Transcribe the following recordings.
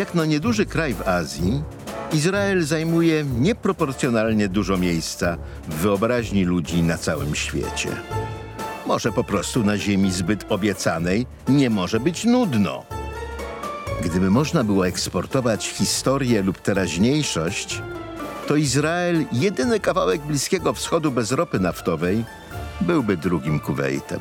Jak no nieduży kraj w Azji, Izrael zajmuje nieproporcjonalnie dużo miejsca w wyobraźni ludzi na całym świecie. Może po prostu na ziemi zbyt obiecanej nie może być nudno. Gdyby można było eksportować historię lub teraźniejszość, to Izrael, jedyny kawałek Bliskiego Wschodu bez ropy naftowej, byłby drugim Kuwejtem.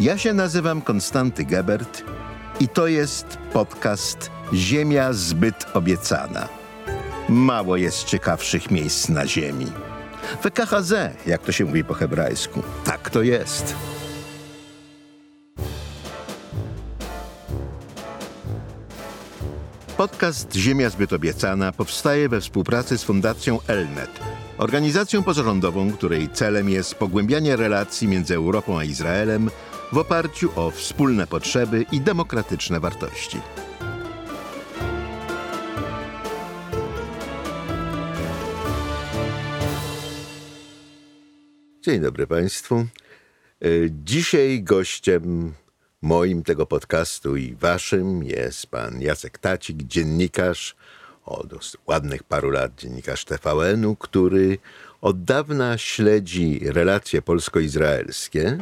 Ja się nazywam Konstanty Gebert i to jest podcast Ziemia zbyt obiecana. Mało jest ciekawszych miejsc na ziemi. WKHZ, jak to się mówi po hebrajsku. Tak to jest. Podcast Ziemia zbyt obiecana powstaje we współpracy z Fundacją Elnet, organizacją pozarządową, której celem jest pogłębianie relacji między Europą a Izraelem w oparciu o wspólne potrzeby i demokratyczne wartości. Dzień dobry Państwu. E, Dzisiaj gościem moim tego podcastu i waszym jest pan Jacek Tacik, dziennikarz od ładnych paru lat, dziennikarz TVN-u, który od dawna śledzi relacje polsko-izraelskie.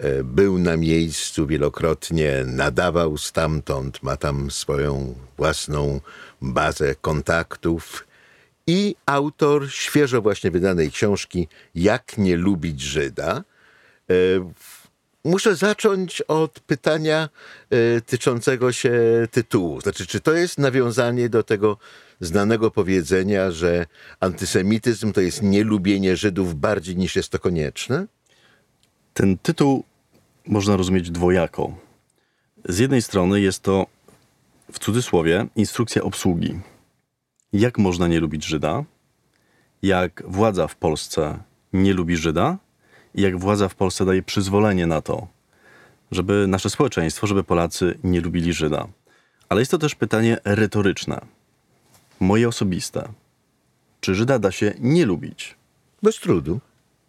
E, Był na miejscu wielokrotnie, nadawał stamtąd, ma tam swoją własną bazę kontaktów i autor świeżo właśnie wydanej książki Jak nie lubić Żyda. E, Muszę zacząć od pytania e, tyczącego się tytułu. Znaczy, czy to jest nawiązanie do tego znanego powiedzenia, że antysemityzm to jest nielubienie Żydów bardziej niż jest to konieczne? Ten tytuł można rozumieć dwojako. Z jednej strony jest to w cudzysłowie instrukcja obsługi. Jak można nie lubić Żyda? Jak władza w Polsce nie lubi Żyda? I jak władza w Polsce daje przyzwolenie na to, żeby nasze społeczeństwo, żeby Polacy nie lubili Żyda. Ale jest to też pytanie retoryczne, moje osobiste. Czy Żyda da się nie lubić? Bez trudu.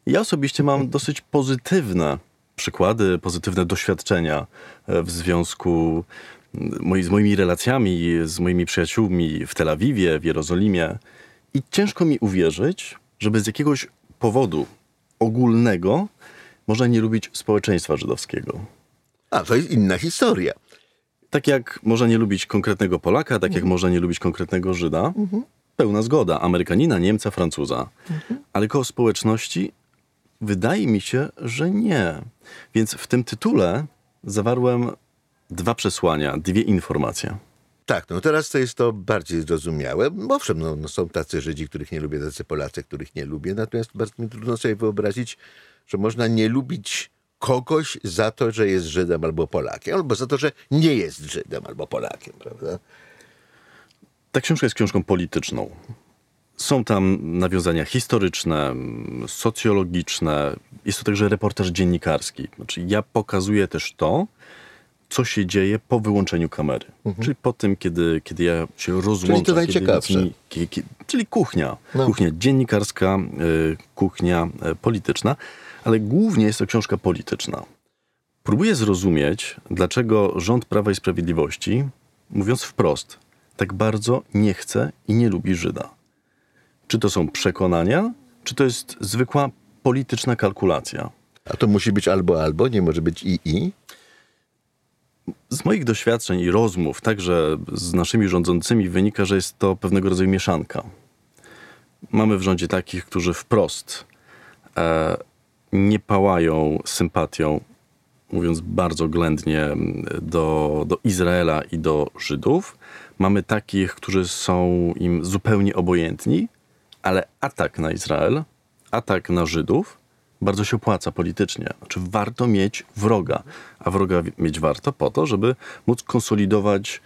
Ja osobiście mam dosyć pozytywne przykłady, pozytywne doświadczenia e, w związku moi, z moimi relacjami, z moimi przyjaciółmi w Tel Awiwie, w Jerozolimie. I ciężko mi uwierzyć, żeby z jakiegoś powodu ogólnego można nie lubić społeczeństwa żydowskiego. A, to jest inna historia. Tak jak można nie lubić konkretnego Polaka, tak jak można nie lubić konkretnego Żyda, pełna zgoda. Amerykanina, Niemca, Francuza. Ale koło społeczności wydaje mi się, że nie. Więc w tym tytule zawarłem dwa przesłania, dwie informacje. Tak, no teraz to jest to bardziej zrozumiałe. Owszem, no, no są tacy Żydzi, których nie lubię, tacy Polacy, których nie lubię. Natomiast bardzo mi trudno sobie wyobrazić, że można nie lubić kogoś za to, że jest Żydem albo Polakiem, albo za to, że nie jest Żydem albo Polakiem, prawda? Ta książka jest książką polityczną. Są tam nawiązania historyczne, socjologiczne. Jest to także reportaż dziennikarski. Znaczy, ja pokazuję też to, co się dzieje po wyłączeniu kamery. Czyli po tym, kiedy, kiedy ja się rozłączam. Mhm. to kiedy najciekawsze. nic mi- kie- kie- czyli kuchnia. No. Kuchnia dziennikarska, y, kuchnia y, polityczna. Ale głównie jest to książka polityczna. Próbuję zrozumieć, dlaczego rząd Prawa i Sprawiedliwości, mówiąc wprost, tak bardzo nie chce i nie lubi Żyda. Czy to są przekonania, czy to jest zwykła polityczna kalkulacja? A to musi być albo albo, nie może być i i. Z moich doświadczeń i rozmów, także z naszymi rządzącymi, wynika, że jest to pewnego rodzaju mieszanka. Mamy w rządzie takich, którzy wprost e, nie pałają sympatią, mówiąc bardzo ględnie, do, do Izraela i do Żydów. Mamy takich, którzy są im zupełnie obojętni, ale atak na Izrael, atak na Żydów bardzo się opłaca politycznie. Znaczy warto mieć wroga, a wroga mieć warto po to, żeby móc konsolidować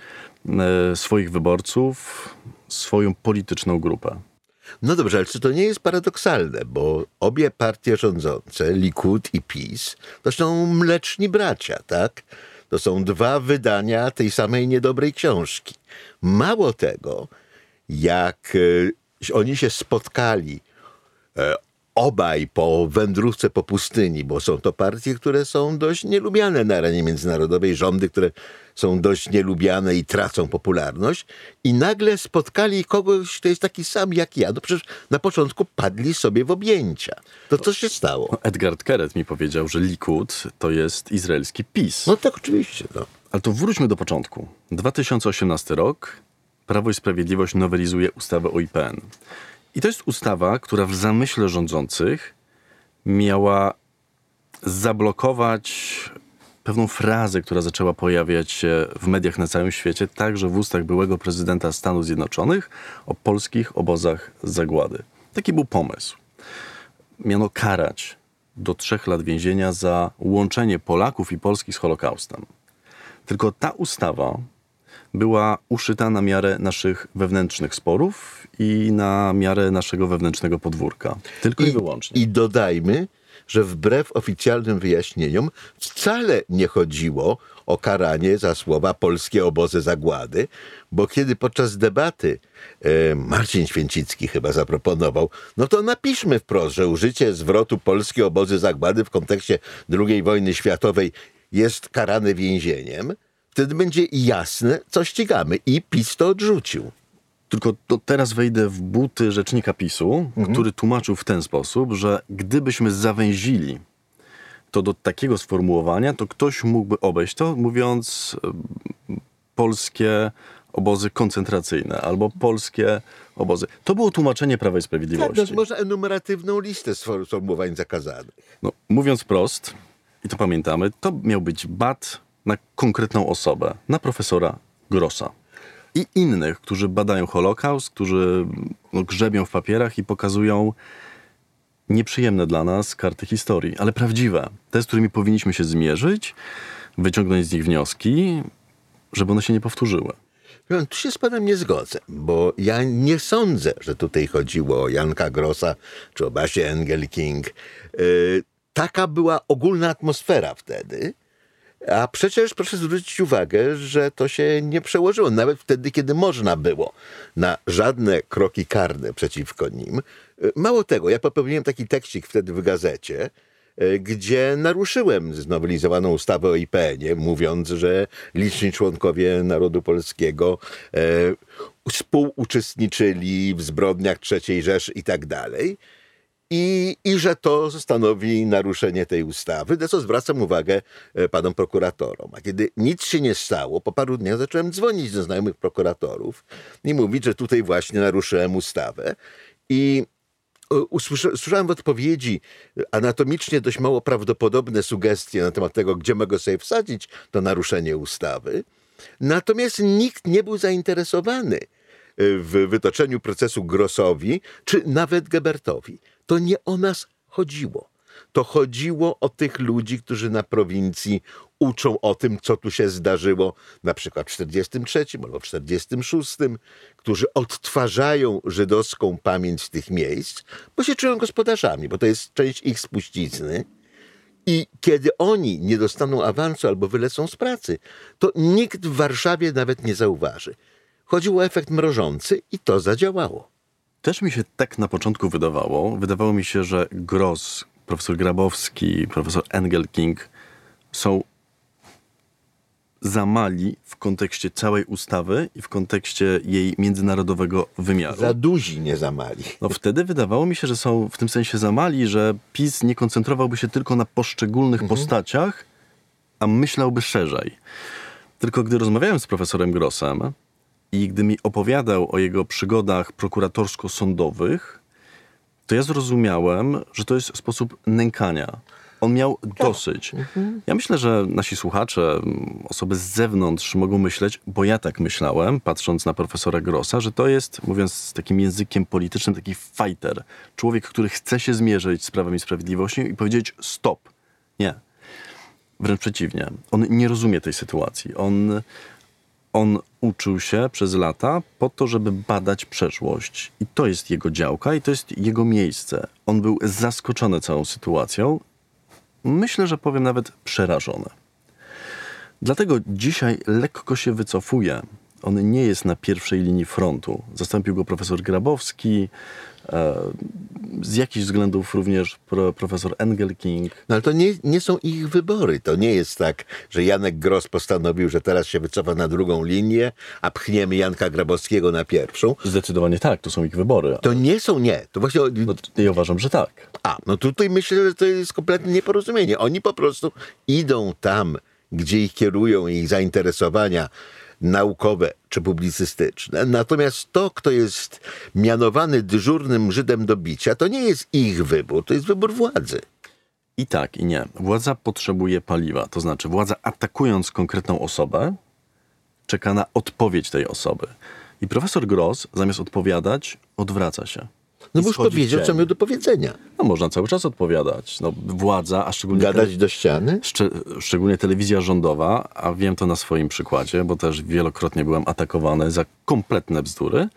e, swoich wyborców, swoją polityczną grupę. No dobrze, ale czy to nie jest paradoksalne, bo obie partie rządzące, Likud i PiS, to są mleczni bracia, tak? To są dwa wydania tej samej niedobrej książki. Mało tego, jak e, oni się spotkali e, obaj po wędrówce po pustyni, bo są to partie, które są dość nielubiane na arenie międzynarodowej, rządy, które są dość nielubiane i tracą popularność i nagle spotkali kogoś, kto jest taki sam jak ja. No przecież na początku padli sobie w objęcia. To co się stało? Edgard Keret mi powiedział, że Likud to jest izraelski PiS. No tak oczywiście. No. Ale to wróćmy do początku. 2018 rok. Prawo i Sprawiedliwość nowelizuje ustawę o IPN. I to jest ustawa, która w zamyśle rządzących miała zablokować pewną frazę, która zaczęła pojawiać się w mediach na całym świecie, także w ustach byłego prezydenta Stanów Zjednoczonych o polskich obozach zagłady. Taki był pomysł. Miano karać do trzech lat więzienia za łączenie Polaków i Polski z Holokaustem. Tylko ta ustawa była uszyta na miarę naszych wewnętrznych sporów i na miarę naszego wewnętrznego podwórka. Tylko i, i wyłącznie. I dodajmy, że wbrew oficjalnym wyjaśnieniom wcale nie chodziło o karanie za słowa polskie obozy zagłady, bo kiedy podczas debaty e, Marcin Święcicki chyba zaproponował, no to napiszmy wprost, że użycie zwrotu polskie obozy zagłady w kontekście II wojny światowej jest karane więzieniem, wtedy będzie jasne, co ścigamy. I PiS to odrzucił. Tylko to teraz wejdę w buty rzecznika PiSu, mhm. który tłumaczył w ten sposób, że gdybyśmy zawęzili to do takiego sformułowania, to ktoś mógłby obejść to, mówiąc polskie obozy koncentracyjne albo polskie obozy. To było tłumaczenie Prawa i Sprawiedliwości. Tak, to można enumeratywną listę sformułowań zakazanych. No, mówiąc prost, i to pamiętamy, to miał być bat na konkretną osobę, na profesora Grossa i innych, którzy badają Holokaust, którzy no, grzebią w papierach i pokazują nieprzyjemne dla nas karty historii, ale prawdziwe. Te, z którymi powinniśmy się zmierzyć, wyciągnąć z nich wnioski, żeby one się nie powtórzyły. Tu się z panem nie zgodzę, bo ja nie sądzę, że tutaj chodziło o Janka Grossa czy o Basię Engel King. Yy, taka była ogólna atmosfera wtedy. A przecież proszę zwrócić uwagę, że to się nie przełożyło, nawet wtedy, kiedy można było, na żadne kroki karne przeciwko nim. Mało tego, ja popełniłem taki tekścik wtedy w gazecie, e, gdzie naruszyłem znowelizowaną ustawę o IPN-ie, mówiąc, że liczni członkowie narodu polskiego e, współuczestniczyli w zbrodniach III Rzeszy i tak dalej i, i że to stanowi naruszenie tej ustawy, na co zwracam uwagę e, panom prokuratorom. A kiedy nic się nie stało, po paru dniach zacząłem dzwonić do znajomych prokuratorów i mówić, że tutaj właśnie naruszyłem ustawę. I e, usłyszałem w odpowiedzi anatomicznie dość mało prawdopodobne sugestie na temat tego, gdzie mogę sobie wsadzić to naruszenie ustawy. Natomiast nikt nie był zainteresowany e, w wytoczeniu procesu Grossowi, czy nawet Gebertowi to nie o nas chodziło. To chodziło o tych ludzi, którzy na prowincji uczą o tym, co tu się zdarzyło, na przykład w 43 albo w 46, którzy odtwarzają żydowską pamięć tych miejsc, bo się czują gospodarzami, bo to jest część ich spuścizny. I kiedy oni nie dostaną awansu albo wylecą z pracy, to nikt w Warszawie nawet nie zauważy. Chodziło o efekt mrożący i to zadziałało. Też mi się tak na początku wydawało. Wydawało mi się, że Gross, profesor Grabowski, profesor Engelking są za mali w kontekście całej ustawy i w kontekście jej międzynarodowego wymiaru. Za duzi, nie za mali. No wtedy wydawało mi się, że są w tym sensie za mali, że PiS nie koncentrowałby się tylko na poszczególnych mhm. postaciach, a myślałby szerzej. Tylko gdy rozmawiałem z profesorem Grossem, i gdy mi opowiadał o jego przygodach prokuratorsko-sądowych, to ja zrozumiałem, że to jest sposób nękania. On miał tak. dosyć. Mhm. Ja myślę, że nasi słuchacze, osoby z zewnątrz mogą myśleć, bo ja tak myślałem, patrząc na profesora Grossa, że to jest, mówiąc z takim językiem politycznym, taki fighter. Człowiek, który chce się zmierzyć z prawem i sprawiedliwością i powiedzieć stop. Nie. Wręcz przeciwnie. On nie rozumie tej sytuacji. On on uczył się przez lata po to, żeby badać przeszłość. I to jest jego działka i to jest jego miejsce. On był zaskoczony całą sytuacją. Myślę, że powiem nawet przerażony. Dlatego dzisiaj lekko się wycofuje. On nie jest na pierwszej linii frontu. Zastąpił go profesor Grabowski, z jakichś względów również pro, profesor Engelking. No ale to nie, nie są ich wybory. To nie jest tak, że Janek Gross postanowił, że teraz się wycofa na drugą linię, a pchniemy Janka Grabowskiego na pierwszą. Zdecydowanie tak, to są ich wybory. To nie są, nie. To właśnie... No, ja uważam, że tak. A, no tutaj myślę, że to jest kompletne nieporozumienie. Oni po prostu idą tam, gdzie ich kierują ich zainteresowania naukowe czy publicystyczne. Natomiast to, kto jest mianowany dyżurnym Żydem do bicia, to nie jest ich wybór, to jest wybór władzy. I tak, i nie. Władza potrzebuje paliwa. To znaczy, władza atakując konkretną osobę, czeka na odpowiedź tej osoby. I profesor Gross, zamiast odpowiadać, odwraca się. No bo już powiedział, co miał do powiedzenia. No można cały czas odpowiadać. No, władza, a szczególnie... Gadać do ściany? Szcz szczególnie telewizja rządowa, a wiem to na swoim przykładzie, bo też wielokrotnie byłem atakowany za kompletne bzdury,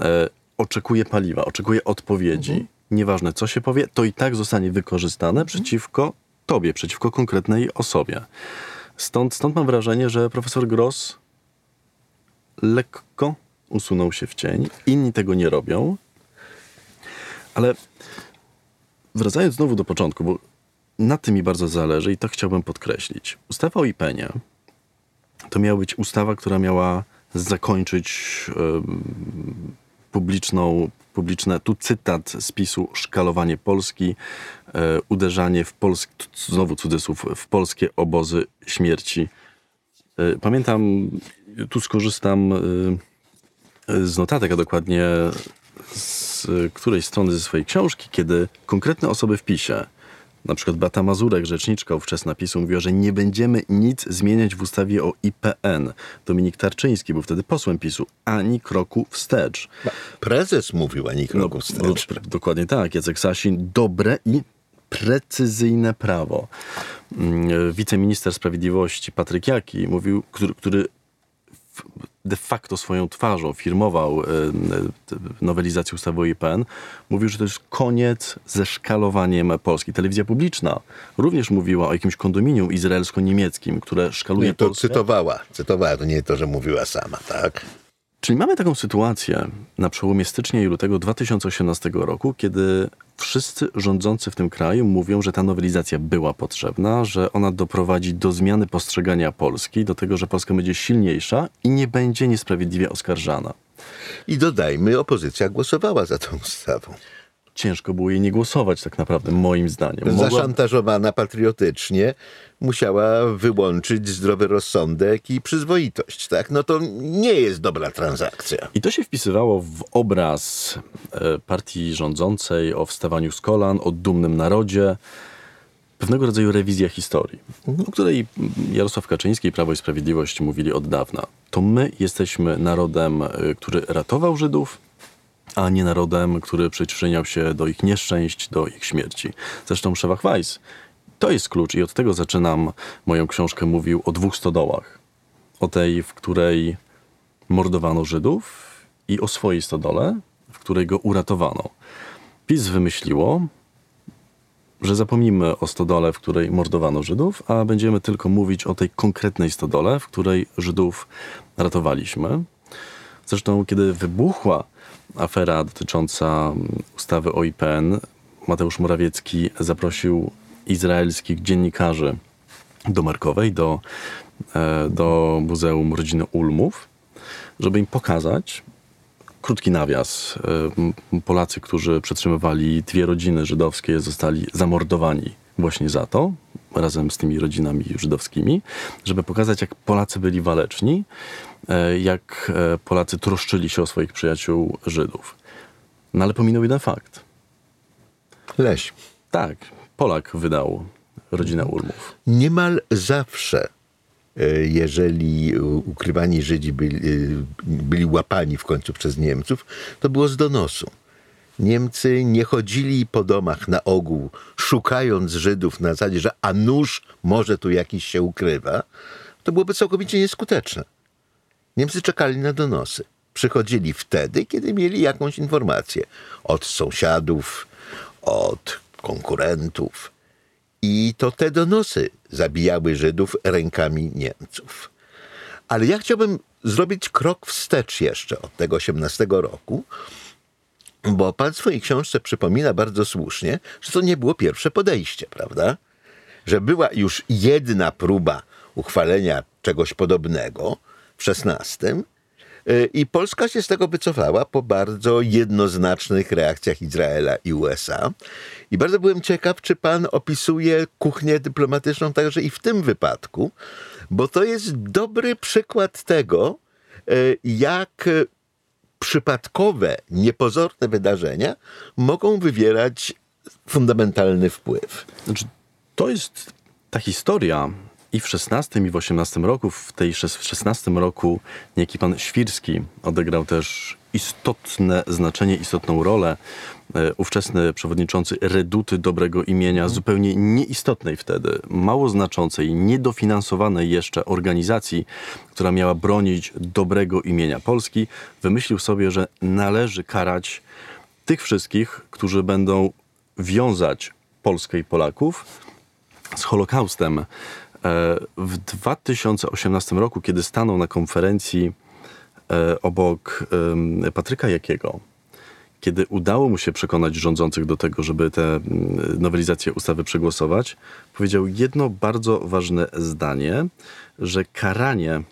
e, oczekuje paliwa, oczekuje odpowiedzi. Mhm. Nieważne, co się powie, to i tak zostanie wykorzystane mhm. przeciwko tobie, przeciwko konkretnej osobie. Stąd, stąd mam wrażenie, że profesor Gross lekko usunął się w cień. Inni tego nie robią. Ale wracając znowu do początku, bo na tym mi bardzo zależy i to chciałbym podkreślić. Ustawa o IPN-ie to miała być ustawa, która miała zakończyć publiczną, publiczne, tu cytat z PiSu, szkalowanie Polski, e, uderzanie w Polsk, znowu cudzysłów, w polskie obozy śmierci. E, pamiętam, tu skorzystam e, z notatek, a dokładnie z której strony ze swojej książki, kiedy konkretne osoby w PiSie, na przykład Bata Mazurek, rzeczniczka ówczesna PiSu, mówiła, że nie będziemy nic zmieniać w ustawie o IPN. Dominik Tarczyński był wtedy posłem PiSu. Ani kroku wstecz. Prezes mówił ani kroku no, wstecz. No, dokładnie tak. Jacek Sasin. Dobre i precyzyjne prawo. Mm, wiceminister sprawiedliwości Patryk Jaki mówił, który, który de facto swoją twarzą firmował e, nowelizację ustawy o IPN, mówił, że to jest koniec ze szkalowaniem Polski. Telewizja publiczna również mówiła o jakimś kondominium izraelsko-niemieckim, które szkaluje nie, to Polskę. cytowała, cytowała, to nie to, że mówiła sama, tak? Czyli mamy taką sytuację na przełomie stycznia i lutego 2018 roku, kiedy wszyscy rządzący w tym kraju mówią, że ta nowelizacja była potrzebna, że ona doprowadzi do zmiany postrzegania Polski, do tego, że Polska będzie silniejsza i nie będzie niesprawiedliwie oskarżana. I dodajmy, opozycja głosowała za tą ustawą ciężko było jej nie głosować, tak naprawdę, moim zdaniem. Mogła... Zaszantażowana patriotycznie musiała wyłączyć zdrowy rozsądek i przyzwoitość. Tak? No to nie jest dobra transakcja. I to się wpisywało w obraz e, partii rządzącej o wstawaniu z kolan, o dumnym narodzie, pewnego rodzaju rewizja historii, o której Jarosław Kaczyński i Prawo i Sprawiedliwość mówili od dawna. To my jesteśmy narodem, e, który ratował Żydów, a nie narodem, który przyczyniał się do ich nieszczęść, do ich śmierci. Zresztą Szewach Weiss to jest klucz i od tego zaczynam moją książkę. Mówił o dwóch stodołach. O tej, w której mordowano Żydów i o swojej stodole, w której go uratowano. PiS wymyśliło, że zapomnimy o stodole, w której mordowano Żydów, a będziemy tylko mówić o tej konkretnej stodole, w której Żydów ratowaliśmy. Zresztą, kiedy wybuchła afera dotycząca ustawy o IPN, Mateusz Morawiecki zaprosił izraelskich dziennikarzy do Markowej, do, e, do Muzeum Rodziny Ulmów, żeby im pokazać krótki nawias. E, Polacy, którzy przetrzymywali dwie rodziny żydowskie, zostali zamordowani właśnie za to, razem z tymi rodzinami żydowskimi, żeby pokazać, jak Polacy byli waleczni, jak Polacy troszczyli się o swoich przyjaciół Żydów. No ale pominął jeden fakt. Leś. Tak, Polak wydał rodzinę Ulmów. Niemal zawsze, e, jeżeli ukrywani Żydzi byli, e, byli łapani w końcu przez Niemców, to było z donosu. Niemcy nie chodzili po domach na ogół, szukając Żydów na zasadzie, że a nóż może tu jakiś się ukrywa. To byłoby całkowicie nieskuteczne. Niemcy czekali na donosy. Przychodzili wtedy, kiedy mieli jakąś informację od sąsiadów, od konkurentów. I to te donosy zabijały Żydów rękami Niemców. Ale ja chciałbym zrobić krok wstecz jeszcze od tego 18 roku Bo pan w swojej książce przypomina bardzo słusznie, że to nie było pierwsze podejście, prawda? Że była już jedna próba uchwalenia czegoś podobnego w XVI y, i Polska się z tego wycofała po bardzo jednoznacznych reakcjach Izraela i USA. I bardzo byłem ciekaw, czy pan opisuje kuchnię dyplomatyczną także i w tym wypadku, bo to jest dobry przykład tego, y, jak przypadkowe, niepozorne wydarzenia mogą wywierać fundamentalny wpływ. Znaczy, to jest ta historia i w XVI i w XVIII roku, w tej w XVI roku niejaki pan Świrski odegrał też istotne znaczenie, istotną rolę. E, ówczesny przewodniczący Reduty Dobrego Imienia, mhm. zupełnie nieistotnej wtedy, mało znaczącej, niedofinansowanej jeszcze organizacji, która miała bronić dobrego imienia Polski, wymyślił sobie, że należy karać tych wszystkich, którzy będą wiązać Polskę i Polaków z Holokaustem. E, w 2018 roku, kiedy stanął na konferencji e, obok Patryka Jakiego, kiedy udało mu się przekonać rządzących do tego, żeby tę nowelizację ustawy przegłosować, powiedział jedno bardzo ważne zdanie, że karanie,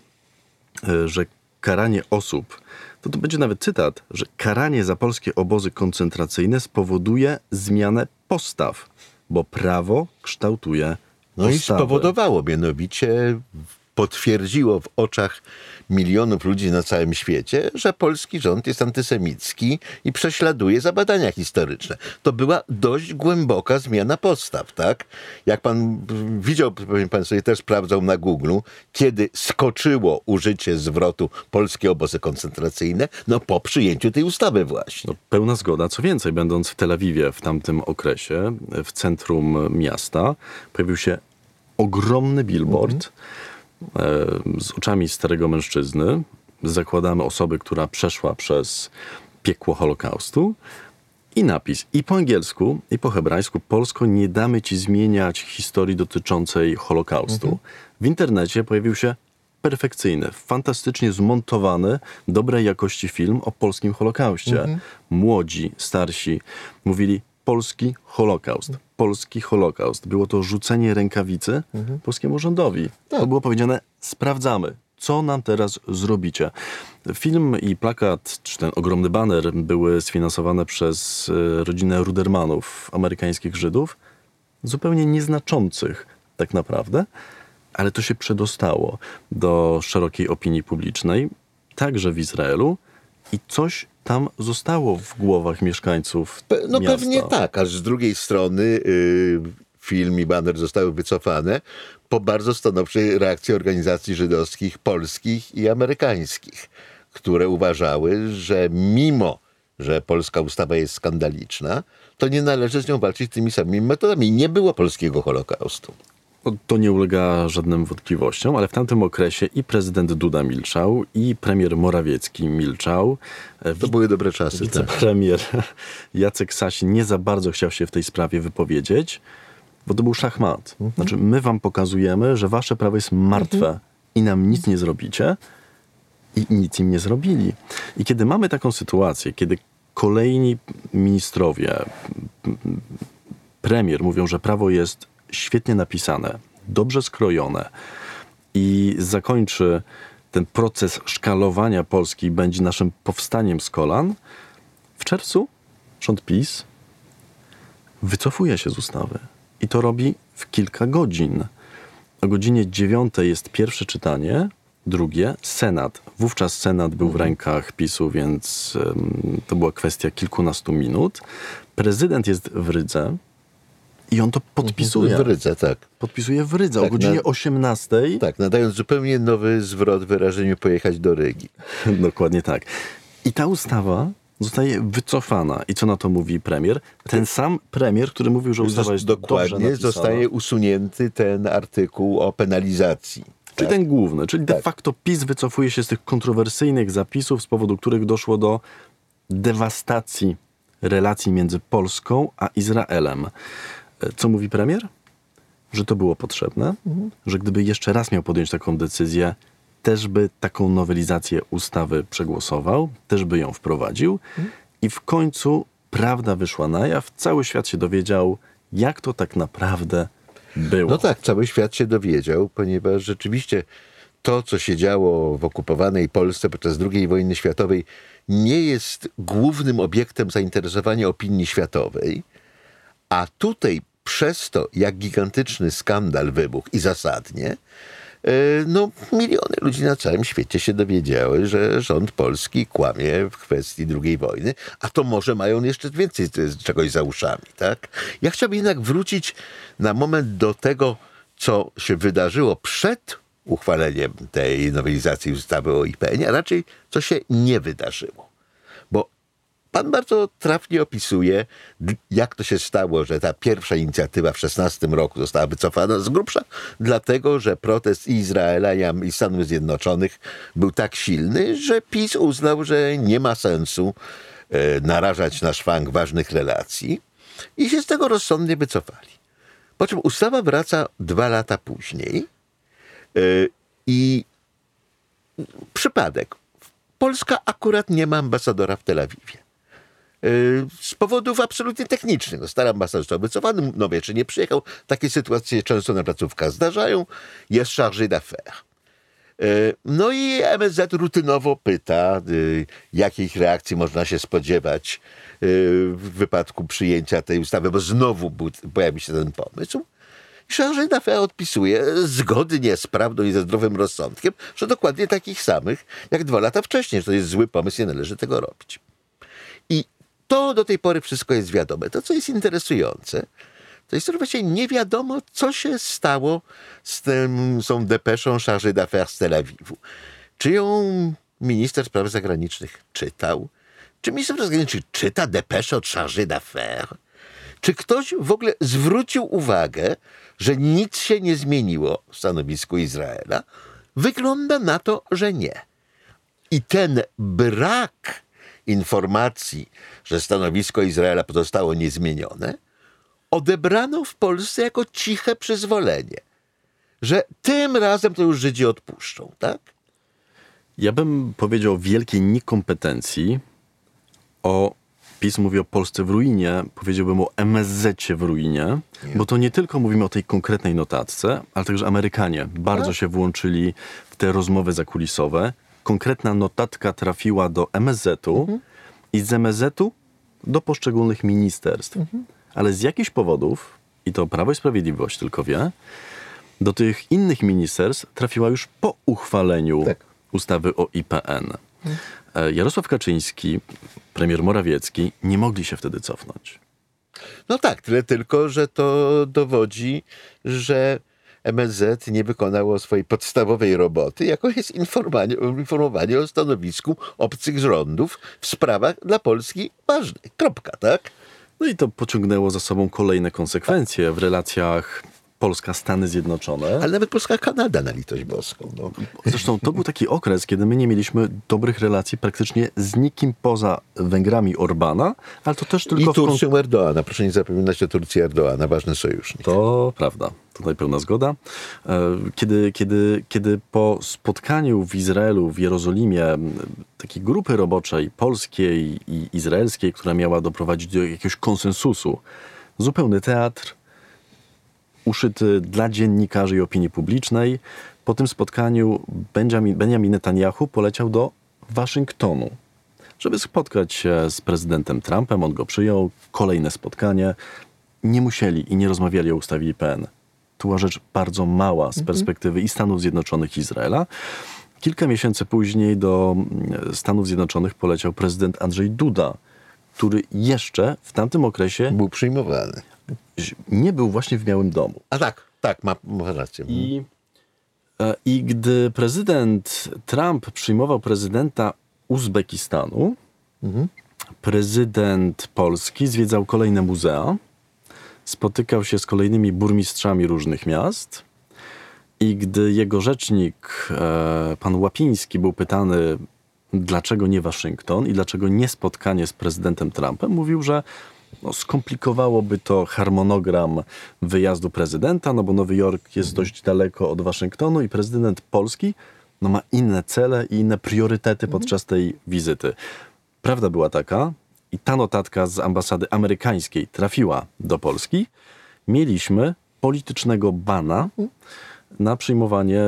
e, że karanie osób, to to będzie nawet cytat, że karanie za polskie obozy koncentracyjne spowoduje zmianę postaw bo prawo kształtuje no i spowodowało mianowicie, potwierdziło w oczach milionów ludzi na całym świecie, że polski rząd jest antysemicki i prześladuje za badania historyczne. To była dość głęboka zmiana postaw, tak? Jak pan widział, pewnie pan sobie też sprawdzał na Google, kiedy skoczyło użycie zwrotu polskie obozy koncentracyjne, no po przyjęciu tej ustawy właśnie. No, pełna zgoda. Co więcej, będąc w Tel Awiwie w tamtym okresie, w centrum miasta, pojawił się ogromny billboard, mhm z oczami starego mężczyzny. Zakładamy osoby, która przeszła przez piekło Holokaustu. I napis i po angielsku, i po hebrajsku, polsko nie damy ci zmieniać historii dotyczącej Holokaustu. Mhm. W internecie pojawił się perfekcyjny, fantastycznie zmontowany, dobrej jakości film o polskim Holokauście. Mhm. Młodzi, starsi mówili polski Holokaust polski Holokaust. Było to rzucenie rękawicy mhm. polskiemu rządowi. Tak. To było powiedziane, sprawdzamy, co nam teraz zrobicie. Film i plakat, czy ten ogromny baner były sfinansowane przez e, rodzinę Rudermanów, amerykańskich Żydów, zupełnie nieznaczących tak naprawdę, ale to się przedostało do szerokiej opinii publicznej, także w Izraelu i coś tam zostało w głowach mieszkańców Pe No miasta. pewnie tak, aż z drugiej strony yy, film i baner zostały wycofane po bardzo stanowczej reakcji organizacji żydowskich polskich i amerykańskich, które uważały, że mimo że polska ustawa jest skandaliczna, to nie należy z nią walczyć tymi samymi metodami. Nie było polskiego Holokaustu. No, to nie ulega żadnym wątpliwościom, ale w tamtym okresie i prezydent Duda milczał, i premier Morawiecki milczał. E, to były dobre czasy. Tak. Wicepremier tak. Jacek Sasin nie za bardzo chciał się w tej sprawie wypowiedzieć, bo to był szachmat. Mhm. Znaczy, my wam pokazujemy, że wasze prawo jest martwe mhm. i nam nic nie zrobicie i nic im nie zrobili. I kiedy mamy taką sytuację, kiedy kolejni ministrowie, premier mówią, że prawo jest świetnie napisane, dobrze skrojone i zakończy ten proces szkalowania Polski, będzie naszym powstaniem z kolan, w czerwcu rząd PiS wycofuje się z ustawy. I to robi w kilka godzin. O godzinie dziewiątej jest pierwsze czytanie, drugie Senat. Wówczas Senat był w mhm. rękach PiSu, więc um, to była kwestia kilkunastu minut. Prezydent jest w Rydze, i on to podpisuje. W Rydze, tak. Podpisuje w Rydze tak, o godzinie na, 18. Tak, nadając zupełnie nowy zwrot wyrażeniu pojechać do Rygi. Dokładnie tak. I ta ustawa zostaje wycofana. I co na to mówi premier? Ten sam premier, który mówił, że ustawa jest Dokładnie, zostaje usunięty ten artykuł o penalizacji. Czyli tak? ten główny, czyli tak. de facto PiS wycofuje się z tych kontrowersyjnych zapisów, z powodu których doszło do dewastacji relacji między Polską a Izraelem. Co mówi premier? Że to było potrzebne, mhm. że gdyby jeszcze raz miał podjąć taką decyzję, też by taką nowelizację ustawy przegłosował, też by ją wprowadził. Mhm. I w końcu prawda wyszła na jaw, cały świat się dowiedział, jak to tak naprawdę było. No tak, cały świat się dowiedział, ponieważ rzeczywiście to, co się działo w okupowanej Polsce podczas II wojny światowej, nie jest głównym obiektem zainteresowania opinii światowej, a tutaj przez to, jak gigantyczny skandal wybuchł i zasadnie, e, no, miliony ludzi na całym świecie się dowiedziały, że rząd polski kłamie w kwestii II wojny, a to może mają jeszcze więcej czegoś za uszami, tak? Ja chciałbym jednak wrócić na moment do tego, co się wydarzyło przed uchwaleniem tej nowelizacji ustawy o IPN, a raczej co się nie wydarzyło. Pan bardzo trafnie opisuje, jak to się stało, że ta pierwsza inicjatywa w 16 roku została wycofana z grubsza, dlatego, że protest Izraela i Stanów Zjednoczonych był tak silny, że PiS uznał, że nie ma sensu e, narażać na szwank ważnych relacji i się z tego rozsądnie wycofali. Po czym ustawa wraca dwa lata później Y, I przypadek. Polska akurat nie ma ambasadora w Tel Awiwie. Y, z powodów absolutnie technicznych. No, stary ambasador został wycofany, no czy nie przyjechał. Takie sytuacje często na placówkach zdarzają. Jest chargé d'affaires. Y, no i MSZ rutynowo pyta, jakich reakcji można się spodziewać w wypadku przyjęcia tej ustawy, bo znowu pojawi się ten pomysł. Charles d'Affaires odpisuje zgodnie z prawdą i ze zdrowym rozsądkiem, że dokładnie takich samych jak dwa lata wcześniej, że to jest zły pomysł, nie należy tego robić. To do tej pory wszystko jest wiadome. To, co jest interesujące, to jest, że właściwie nie wiadomo, co się stało z tym, tą depeszą Charles d'Affaires z Tel Awiwu. Czy ją minister spraw zagranicznych czytał? Czy minister spraw zagranicznych czyta depeszę od Charles d'Affaires? Czy ktoś w ogóle zwrócił uwagę, że nic się nie zmieniło w stanowisku Izraela? Wygląda na to, że nie. I ten brak informacji, że stanowisko Izraela pozostało niezmienione, odebrano w Polsce jako ciche przyzwolenie, że tym razem to już Żydzi odpuszczą, tak? Ja bym powiedział o wielkiej niekompetencji, o PiS mówi o Polsce w ruinie, powiedziałbym o MSZ w ruinie, bo to nie tylko mówimy o tej konkretnej notatce, ale także Amerykanie bardzo się włączyli w te rozmowy zakulisowe. Konkretna notatka trafiła do MSZ-u mhm. i z MSZ-u do poszczególnych ministerstw. Mhm. Ale z jakichś powodów, i to Prawo i Sprawiedliwość tylko wie, do tych innych ministerstw trafiła już po uchwaleniu tak. ustawy o IPN. Mhm. E, Jarosław Kaczyński, premier Morawiecki nie mogli się wtedy cofnąć. No tak, tyle tylko, że to dowodzi, że MSZ nie wykonało swojej podstawowej roboty, jaką jest informowanie, informowanie o stanowisku obcych rządów w sprawach dla Polski ważnych. Kropka, tak? No i to pociągnęło za sobą kolejne konsekwencje w relacjach Polska-Stany Zjednoczone. Ale nawet Polska-Kanada na litość boską. No. Zresztą to był taki okres, kiedy my nie mieliśmy dobrych relacji praktycznie z nikim poza Węgrami Orbana, ale to też tylko... I Turcją w... Erdoana. Proszę nie zapominać o Turcji Erdoana, ważny sojusznik. To prawda. Tutaj pełna zgoda. E, kiedy, kiedy, kiedy po spotkaniu w Izraelu, w Jerozolimie, takiej grupy roboczej polskiej i izraelskiej, która miała doprowadzić do jakiegoś konsensusu, zupełny teatr, uszyty dla dziennikarzy i opinii publicznej. Po tym spotkaniu Benjamin, Benjamin Netanyahu poleciał do Waszyngtonu, żeby spotkać się z prezydentem Trumpem. On go przyjął. Kolejne spotkanie. Nie musieli i nie rozmawiali o ustawie IPN. To była rzecz bardzo mała z mhm. perspektywy i Stanów Zjednoczonych i Izraela. Kilka miesięcy później do Stanów Zjednoczonych poleciał prezydent Andrzej Duda, który jeszcze w tamtym okresie był przyjmowany nie był właśnie w Białym Domu. A tak, tak, ma, ma rację. I, e, I gdy prezydent Trump przyjmował prezydenta Uzbekistanu, mhm. prezydent Polski zwiedzał kolejne muzea, spotykał się z kolejnymi burmistrzami różnych miast. I gdy jego rzecznik, e, pan Łapiński, był pytany, dlaczego nie Waszyngton i dlaczego nie spotkanie z prezydentem Trumpem, mówił, że no, skomplikowałoby to harmonogram wyjazdu prezydenta, no bo Nowy Jork jest dość daleko od Waszyngtonu i prezydent Polski no, ma inne cele i inne priorytety podczas tej wizyty. Prawda była taka, i ta notatka z ambasady amerykańskiej trafiła do Polski, mieliśmy politycznego bana na przyjmowanie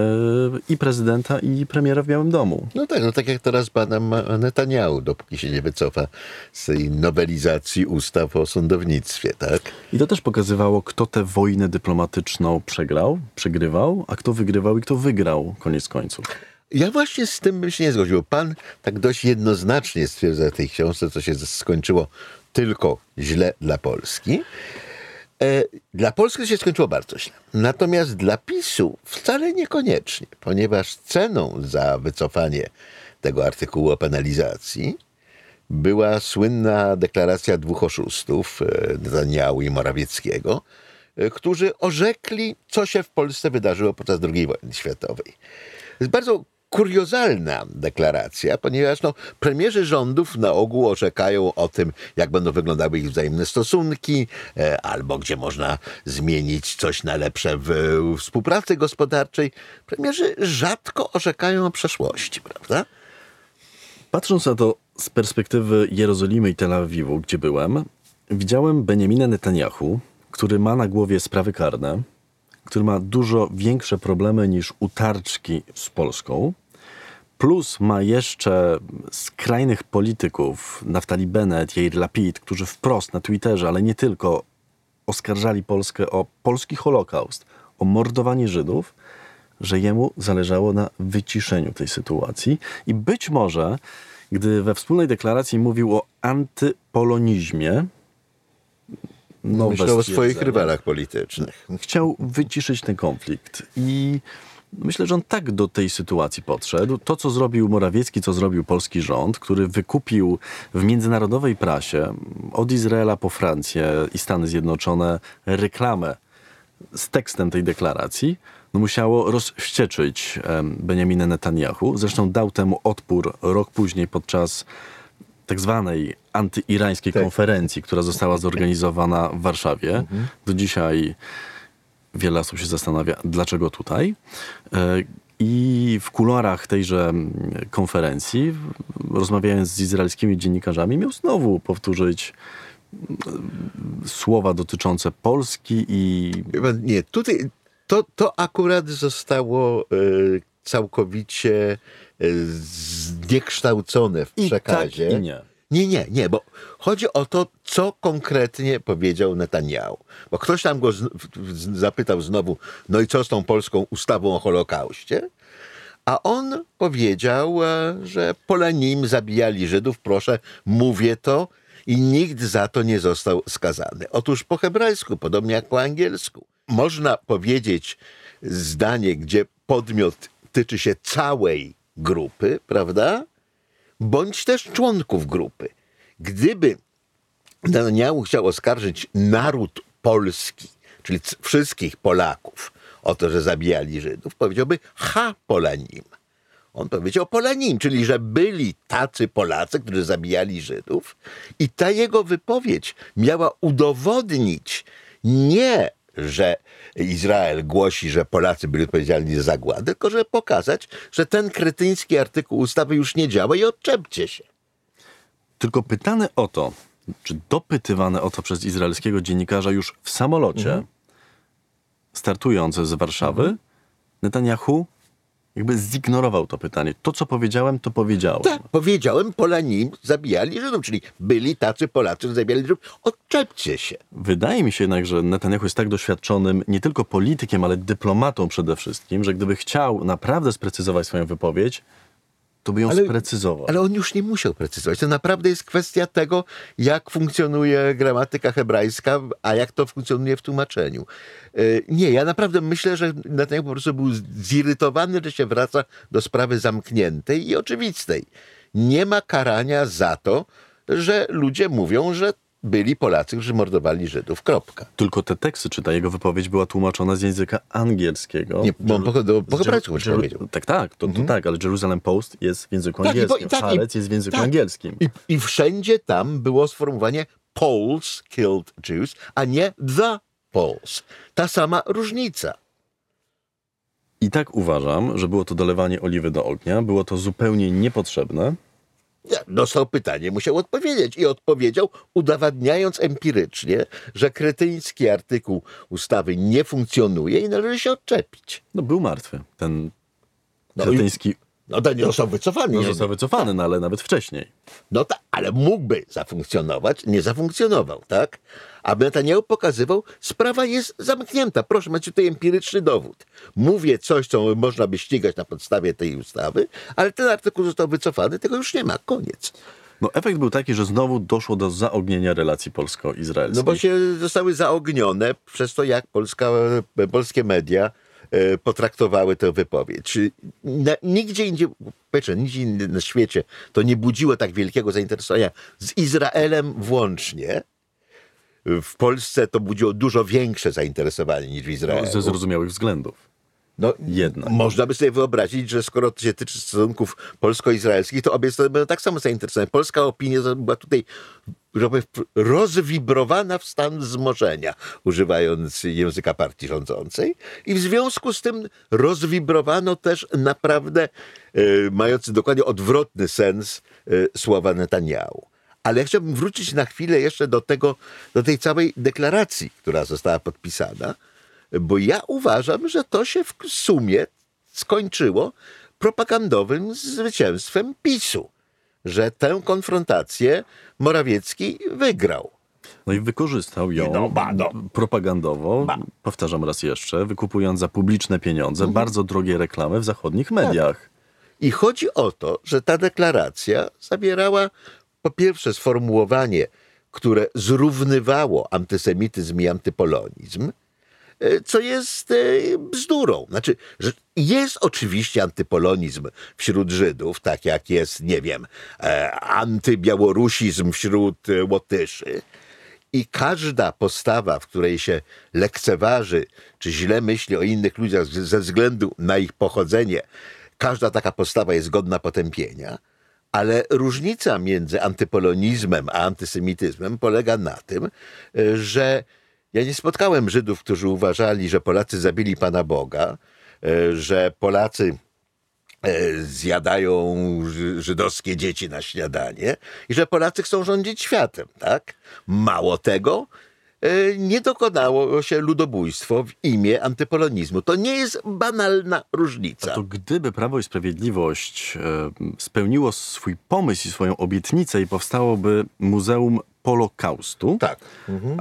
i prezydenta, i premiera w Białym Domu. No tak, no tak jak teraz pana Ma- Netanyahu, dopóki się nie wycofa z tej nowelizacji ustaw o sądownictwie, tak? I to też pokazywało, kto tę wojnę dyplomatyczną przegrał, przegrywał, a kto wygrywał i kto wygrał, koniec końców. Ja właśnie z tym bym się nie zgodził. Pan tak dość jednoznacznie stwierdza w tej książce, co się skończyło tylko źle dla Polski. E, dla Polski się skończyło bardzo źle. Natomiast dla PiSu wcale niekoniecznie, ponieważ ceną za wycofanie tego artykułu o penalizacji była słynna deklaracja dwóch oszustów, e, Netanyahu i Morawieckiego, e, którzy orzekli, co się w Polsce wydarzyło podczas II wojny światowej. To jest bardzo kuriozalna deklaracja, ponieważ no, premierzy rządów na ogół orzekają o tym, jak będą wyglądały ich wzajemne stosunki, e, albo gdzie można zmienić coś na lepsze w e, współpracy gospodarczej. Premierzy rzadko orzekają o przeszłości, prawda? Patrząc na to z perspektywy Jerozolimy i Tel Awiwu, gdzie byłem, widziałem Benjamina Netanyahu, który ma na głowie sprawy karne, który ma dużo większe problemy niż utarczki z Polską, plus ma jeszcze skrajnych polityków, Naftali Bennett, Jair Lapid, którzy wprost na Twitterze, ale nie tylko, oskarżali Polskę o polski Holokaust, o mordowanie Żydów, że jemu zależało na wyciszeniu tej sytuacji. I być może, gdy we wspólnej deklaracji mówił o antypolonizmie, nowe Myślę o swoich rywalach politycznych. chciał wyciszyć ten konflikt i myślę, że on tak do tej sytuacji podszedł. To, co zrobił Morawiecki, co zrobił polski rząd, który wykupił w międzynarodowej prasie od Izraela po Francję i Stany Zjednoczone reklamę z tekstem tej deklaracji, no musiało rozwścieczyć em, Benjamina Netanyahu. Zresztą dał temu odpór rok później podczas tak zwanej antyirańskiej Tak. konferencji, która została zorganizowana w Warszawie. Do dzisiaj wiele osób się zastanawia, dlaczego tutaj. E, I w kuluarach tejże konferencji, rozmawiając z izraelskimi dziennikarzami, miał znowu powtórzyć mm, słowa dotyczące Polski i Nie, tutaj to, to akurat zostało e, całkowicie zniekształcone w i przekazie. tak i nie. Nie, nie, nie, bo chodzi o to, co konkretnie powiedział Netanyahu. Bo ktoś tam go z, w- zapytał znowu, no i co z tą polską ustawą o Holokauście? A on powiedział, e, że Polanim zabijali Żydów, proszę, mówię to i nikt za to nie został skazany. Otóż po hebrajsku, podobnie jak po angielsku, można powiedzieć zdanie, gdzie podmiot tyczy się całej grupy, prawda? bądź też członków grupy. Gdyby Netanyahu chciał oskarżyć naród polski, czyli wszystkich Polaków, o to, że zabijali Żydów, powiedziałby ha Polanim. On powiedział Polanim, czyli że byli tacy Polacy, którzy zabijali Żydów, i ta jego wypowiedź miała udowodnić nie, że Izrael głosi, że Polacy byli odpowiedzialni za zagładę, tylko że pokazać, że ten kretyński artykuł ustawy już nie działa i odczepcie się. Tylko pytane o to, czy dopytywane o to przez izraelskiego dziennikarza już w samolocie, startując z Warszawy, Netanyahu jakby zignorował to pytanie. To, co powiedziałem, to powiedziałem. Tak, powiedziałem, Polanim zabijali Żydów, czyli byli tacy Polacy, którzy zabijali Żydów. Odczepcie się. Wydaje mi się jednak, że Netanyahu jest tak doświadczonym nie tylko politykiem, ale dyplomatą przede wszystkim, że gdyby chciał naprawdę sprecyzować swoją wypowiedź, to by ją Ale- sprecyzował. Ale on już nie musiał precyzować. To naprawdę jest kwestia tego, jak funkcjonuje gramatyka hebrajska, a jak to funkcjonuje w tłumaczeniu. Yy, Nie, ja naprawdę myślę, że Netanyahu po prostu był zirytowany, że się wraca do sprawy zamkniętej i oczywistej. Nie ma karania za to, że ludzie mówią, że byli Polacy, którzy mordowali Żydów. Kropka. Tylko te teksty, czy ta jego wypowiedź była tłumaczona z języka angielskiego. Nie, bo on po, do- po hebrajsku już powiedział. Tak, tak, to, to tak, ale Jerusalem Post jest w języku Tak, i bo- angielskim, i tak, i- jest w języku tak. angielskim. I, I wszędzie tam było sformułowanie Poles killed Jews, a nie the Poles. Ta sama różnica. I tak uważam, że było to dolewanie oliwy do ognia, było to zupełnie niepotrzebne. Dostał pytanie, musiał odpowiedzieć i odpowiedział, udowadniając empirycznie, że kretyński artykuł ustawy nie funkcjonuje i należy się odczepić. No był martwy. Ten No i- kretyński No to nie został wycofany. no, nie? został wycofany, no, ale nawet wcześniej. No tak, ale mógłby zafunkcjonować, nie zafunkcjonował, tak? A Netanyahu pokazywał, sprawa jest zamknięta. Proszę, macie tutaj empiryczny dowód. Mówię coś, co można by ścigać na podstawie tej ustawy, ale ten artykuł został wycofany, tego już nie ma, koniec. No efekt był taki, że znowu doszło do zaognienia relacji polsko-izraelskich. No bo się zostały zaognione przez to, jak Polska, polskie media potraktowały tę wypowiedź. Na, nigdzie indziej, nigdzie indziej na świecie to nie budziło tak wielkiego zainteresowania z Izraelem włącznie. W Polsce to budziło dużo większe zainteresowanie niż w Izraelu. Ze zrozumiałych względów. No, Jednak. Można by sobie wyobrazić, że skoro to się tyczy stosunków polsko-izraelskich, to obie strony będą tak samo zainteresowane. Polska opinia była tutaj rozwibrowana w stan wzmożenia, używając języka partii rządzącej. I w związku z tym rozwibrowano też naprawdę, e, mający dokładnie odwrotny sens e, słowa Netanyahu. Ale ja chciałbym wrócić na chwilę jeszcze do tego, do tej całej deklaracji, która została podpisana, bo ja uważam, że to się w sumie skończyło propagandowym zwycięstwem PiSu, że tę konfrontację Morawiecki wygrał. No i wykorzystał ją No, ba, no. propagandowo, Ba. powtarzam raz jeszcze, wykupując za publiczne pieniądze Mhm. bardzo drogie reklamy w zachodnich Tak. mediach. I chodzi o to, że ta deklaracja zawierała po pierwsze sformułowanie, które zrównywało antysemityzm i antypolonizm, co jest e, bzdurą. Znaczy, że jest oczywiście antypolonizm wśród Żydów, tak jak jest, nie wiem, e, antybiałorusizm wśród e, Łotyszy. I każda postawa, w której się lekceważy, czy źle myśli o innych ludziach ze względu na ich pochodzenie, każda taka postawa jest godna potępienia. Ale różnica między antypolonizmem a antysemityzmem polega na tym, e, że ja nie spotkałem Żydów, którzy uważali, że Polacy zabili Pana Boga, e, że Polacy e, zjadają ży- żydowskie dzieci na śniadanie i że Polacy chcą rządzić światem, tak? Mało tego, e, nie dokonało się ludobójstwo w imię antypolonizmu. To nie jest banalna różnica. To gdyby Prawo i Sprawiedliwość spełniło swój pomysł i swoją obietnicę i powstałoby Muzeum Polokaustu, Tak.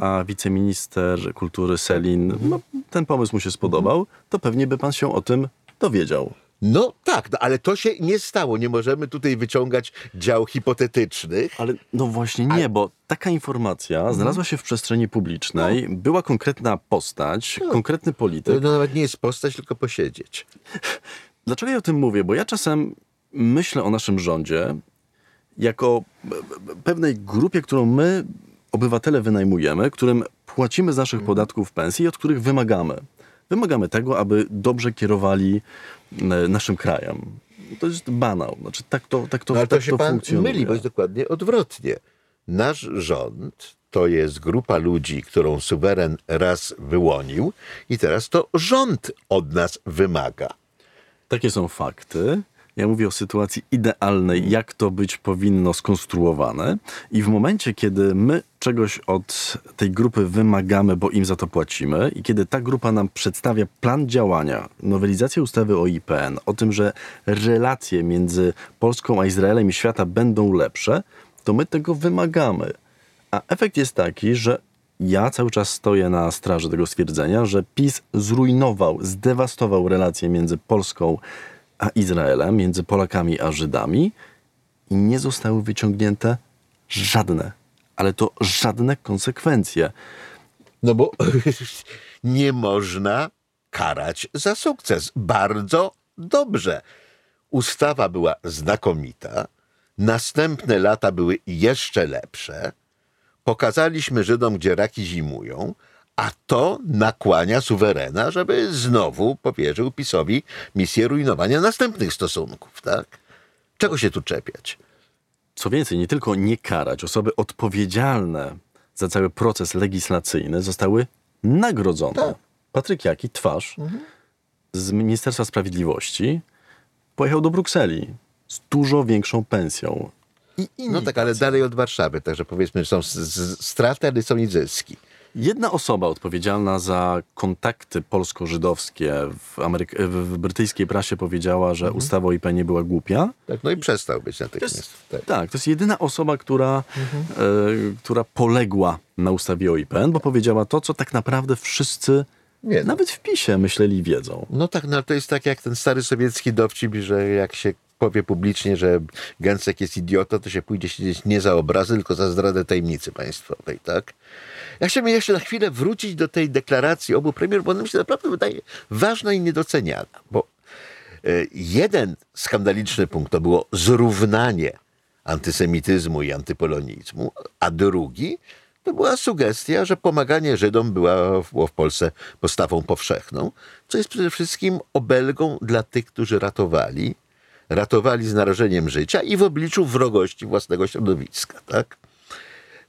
a wiceminister kultury Selin, no, ten pomysł mu się spodobał, to pewnie by pan się o tym dowiedział. No tak, no, ale to się nie stało. Nie możemy tutaj wyciągać dział hipotetycznych. Ale no właśnie nie, bo taka informacja znalazła się w przestrzeni publicznej, była konkretna postać, konkretny To polityk. no, nawet nie jest postać, tylko posiedzieć. Dlaczego ja o tym mówię? Bo ja czasem myślę o naszym rządzie jako p- p- pewnej grupie, którą my, obywatele, wynajmujemy, którym płacimy z naszych podatków pensji i od których wymagamy. Wymagamy tego, aby dobrze kierowali e, naszym krajem. To jest banał. Znaczy, tak to, tak to, No, ale tak to się to pan funkcjonuje. myli, bo jest dokładnie odwrotnie. Nasz rząd to jest grupa ludzi, którą suweren raz wyłonił i teraz to rząd od nas wymaga. Takie są fakty. Ja mówię o sytuacji idealnej, jak to być powinno skonstruowane. I w momencie, kiedy my czegoś od tej grupy wymagamy, bo im za to płacimy, i kiedy ta grupa nam przedstawia plan działania, nowelizację ustawy o IPN, o tym, że relacje między Polską a Izraelem i świata będą lepsze, to my tego wymagamy. A efekt jest taki, że ja cały czas stoję na straży tego stwierdzenia, że PiS zrujnował, zdewastował relacje między Polską a Izraelem, między Polakami a Żydami i nie zostały wyciągnięte żadne, ale to żadne konsekwencje. No bo nie można karać za sukces. Bardzo dobrze. Ustawa była znakomita. Następne lata były jeszcze lepsze. Pokazaliśmy Żydom, gdzie raki zimują, a to nakłania suwerena, żeby znowu powierzył PiSowi misję rujnowania następnych stosunków, tak? Czego się tu czepiać? Co więcej, nie tylko nie karać, osoby odpowiedzialne za cały proces legislacyjny zostały nagrodzone. Tak. Patryk Jaki, twarz z Ministerstwa Sprawiedliwości, pojechał do Brukseli z dużo większą pensją. i inni. No tak, ale dalej od Warszawy, także powiedzmy, że są straty, ale są i zyski. Jedna osoba odpowiedzialna za kontakty polsko-żydowskie w, Ameryk- w brytyjskiej prasie powiedziała, że Mhm. ustawa o IP nie była głupia. Tak, no i przestał być To natychmiast. jest, Tak. tak, to jest jedyna osoba, która, Mhm. e, która poległa na ustawie o IPN, bo powiedziała to, co tak naprawdę wszyscy, Nie, no. nawet w PiSie, myśleli wiedzą. No tak, no to jest tak jak ten stary sowiecki dowcip, że jak się powie publicznie, że Gęsek jest idiotą, to się pójdzie siedzieć nie za obrazy, tylko za zdradę tajemnicy państwowej, tak? Ja chciałbym jeszcze na chwilę wrócić do tej deklaracji obu premierów, bo ona mi się naprawdę wydaje ważna i niedoceniana, bo e, jeden skandaliczny punkt to było zrównanie antysemityzmu i antypolonizmu, a drugi to była sugestia, że pomaganie Żydom była, było w Polsce postawą powszechną, co jest przede wszystkim obelgą dla tych, którzy ratowali, ratowali z narażeniem życia i w obliczu wrogości własnego środowiska, tak?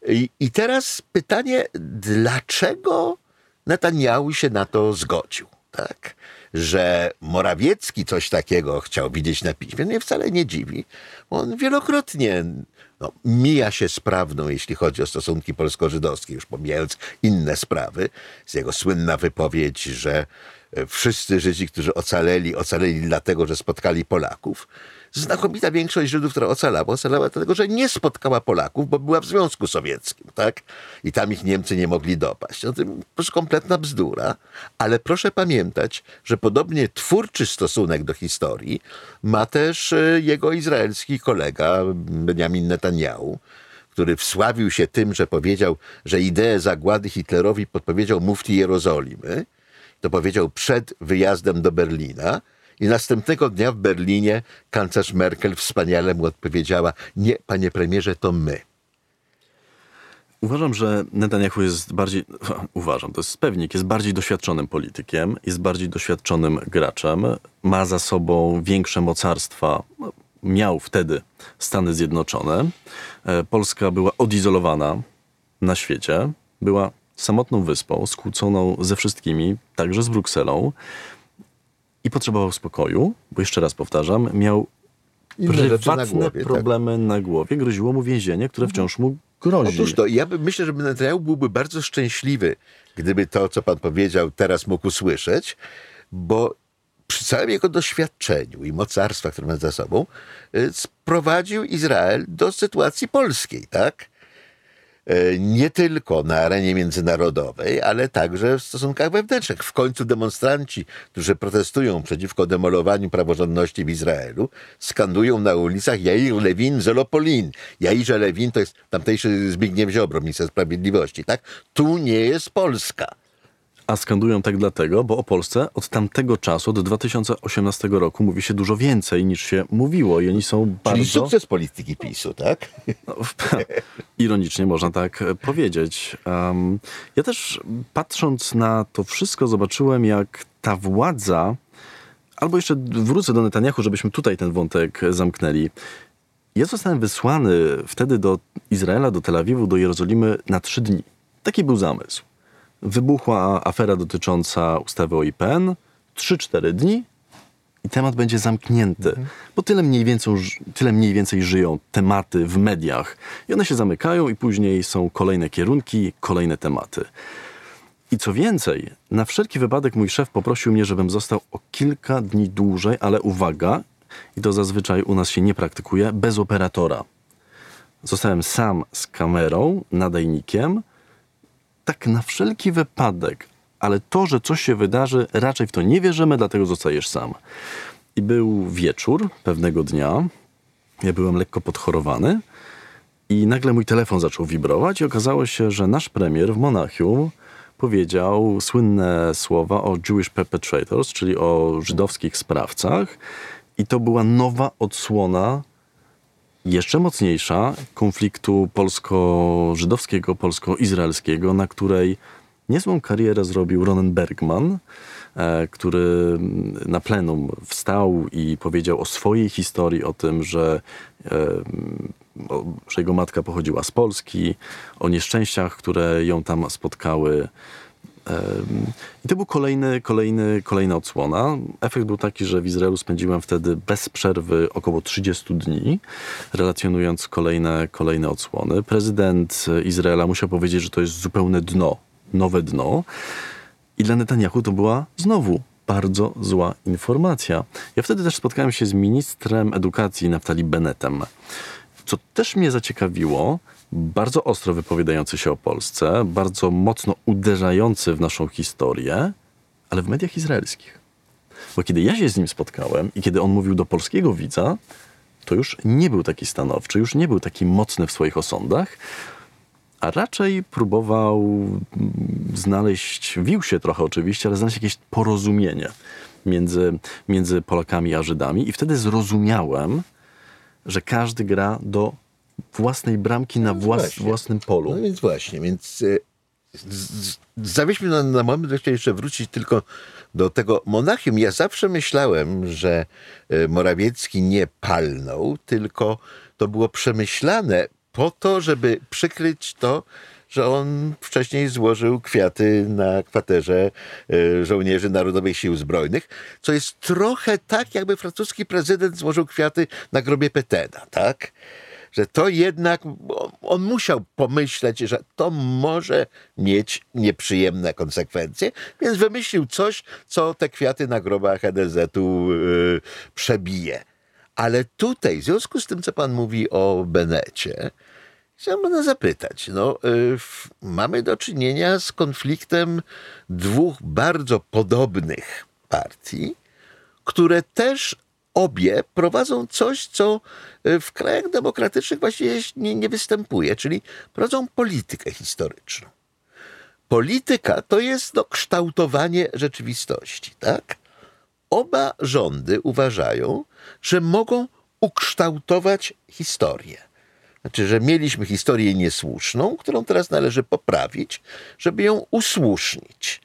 I, I teraz pytanie, dlaczego Netanyahu się na to zgodził, tak? Że Morawiecki coś takiego chciał widzieć na piśmie, mnie wcale nie dziwi. On wielokrotnie no, mija się z prawdą, jeśli chodzi o stosunki polsko-żydowskie, już pomijając inne sprawy. Z jego słynna wypowiedź, że wszyscy Żydzi, którzy ocaleli, ocaleli dlatego, że spotkali Polaków. Znakomita większość Żydów, która ocalała, ocalała dlatego, że nie spotkała Polaków, bo była w Związku Sowieckim, tak? I tam ich Niemcy nie mogli dopaść. No to prostu kompletna bzdura, ale proszę pamiętać, że podobnie twórczy stosunek do historii ma też e, jego izraelski kolega Benjamin Netanyahu, który wsławił się tym, że powiedział, że ideę zagłady Hitlerowi podpowiedział mufti Jerozolimy. To powiedział przed wyjazdem do Berlina. I następnego dnia w Berlinie kanclerz Merkel wspaniale mu odpowiedziała: Nie, panie premierze, to my. Uważam, że Netanyahu jest bardziej, uważam, to jest pewnik, jest bardziej doświadczonym politykiem, jest bardziej doświadczonym graczem, ma za sobą większe mocarstwa, miał wtedy Stany Zjednoczone. E, Polska była odizolowana na świecie, była samotną wyspą, skłóconą ze wszystkimi, także z Brukselą i potrzebował spokoju, bo jeszcze raz powtarzam, miał rzeczy na prywatne głowie, tak. problemy na głowie, groziło mu więzienie, które wciąż mu grozi. Otóż to, ja bym, myślę, że Netanyahu byłby bardzo szczęśliwy, gdyby to, co pan powiedział, teraz mógł usłyszeć, bo przy całym jego doświadczeniu i mocarstwa, które ma za sobą, y, sprowadził Izrael do sytuacji polskiej, tak? E, Nie tylko na arenie międzynarodowej, ale także w stosunkach wewnętrznych. W końcu demonstranci, którzy protestują przeciwko demolowaniu praworządności w Izraelu, skandują na ulicach Jair Lewin Zelopolin. Jairze Lewin to jest tamtejszy Zbigniew Ziobro, minister sprawiedliwości, tak? Tu nie jest Polska. A skandują tak dlatego, bo o Polsce od tamtego czasu, od 2018 roku, mówi się dużo więcej niż się mówiło i oni są Czyli bardzo... sukces polityki PiSu, tak? No, ironicznie można tak e, powiedzieć. Um, ja też patrząc na to wszystko zobaczyłem, jak ta władza, albo jeszcze wrócę do Netanyahu, żebyśmy tutaj ten wątek zamknęli. Ja zostałem wysłany wtedy do Izraela, do Tel Awiwu, do Jerozolimy na trzy dni. Taki był zamysł. Wybuchła afera dotycząca ustawy o IPN. 3-4 dni i temat będzie zamknięty. Bo tyle mniej, więcej, tyle mniej więcej żyją tematy w mediach. I one się zamykają i później są kolejne kierunki, kolejne tematy. I co więcej, na wszelki wypadek mój szef poprosił mnie, żebym został o kilka dni dłużej, ale uwaga, i to zazwyczaj u nas się nie praktykuje, bez operatora. Zostałem sam z kamerą, nadajnikiem, tak na wszelki wypadek, ale to, że coś się wydarzy, raczej w to nie wierzymy, dlatego zostajesz sam. I był wieczór pewnego dnia, ja byłem lekko podchorowany i nagle mój telefon zaczął wibrować i okazało się, że nasz premier w Monachium powiedział słynne słowa o Jewish perpetrators, czyli o żydowskich sprawcach i to była nowa odsłona jeszcze mocniejsza konfliktu polsko-żydowskiego, polsko-izraelskiego, na której niezłą karierę zrobił Ronen Bergman, e, który na plenum wstał i powiedział o swojej historii, o tym, że, e, że jego matka pochodziła z Polski, o nieszczęściach, które ją tam spotkały. I to był kolejny, kolejny, kolejna odsłona. Efekt był taki, że w Izraelu spędziłem wtedy bez przerwy około 30 dni, relacjonując kolejne, kolejne odsłony. Prezydent Izraela musiał powiedzieć, że to jest zupełne dno, nowe dno. I dla Netanyahu to była znowu bardzo zła informacja. Ja wtedy też spotkałem się z ministrem edukacji Naftali Bennettem, co też mnie zaciekawiło, bardzo ostro wypowiadający się o Polsce, bardzo mocno uderzający w naszą historię, ale w mediach izraelskich. Bo kiedy ja się z nim spotkałem i kiedy on mówił do polskiego widza, to już nie był taki stanowczy, już nie był taki mocny w swoich osądach, a raczej próbował mm, znaleźć, wił się trochę oczywiście, ale znaleźć jakieś porozumienie między, między Polakami a Żydami. I wtedy zrozumiałem, że każdy gra do własnej bramki na no włas, własnym polu. No więc właśnie, więc e, zawieźmy na, na moment, chciałem jeszcze wrócić tylko do tego Monachium. Ja zawsze myślałem, że e, Morawiecki nie palnął, tylko to było przemyślane po to, żeby przykryć to, że on wcześniej złożył kwiaty na kwaterze e, żołnierzy Narodowych Sił Zbrojnych, co jest trochę tak, jakby francuski prezydent złożył kwiaty na grobie Petena, tak? Że to jednak on musiał pomyśleć, że to może mieć nieprzyjemne konsekwencje, więc wymyślił coś, co te kwiaty na grobach NSZ-u yy, przebije. Ale tutaj, w związku z tym, co pan mówi o Benecie, Chciałbym zapytać, no, y, mamy do czynienia z konfliktem dwóch bardzo podobnych partii, które też obie prowadzą coś, co y, w krajach demokratycznych właściwie nie, nie występuje, czyli prowadzą politykę historyczną. Polityka to jest no, kształtowanie rzeczywistości, tak? Oba rządy uważają, że mogą ukształtować historię. Znaczy, że mieliśmy historię niesłuszną, którą teraz należy poprawić, żeby ją usłusznić.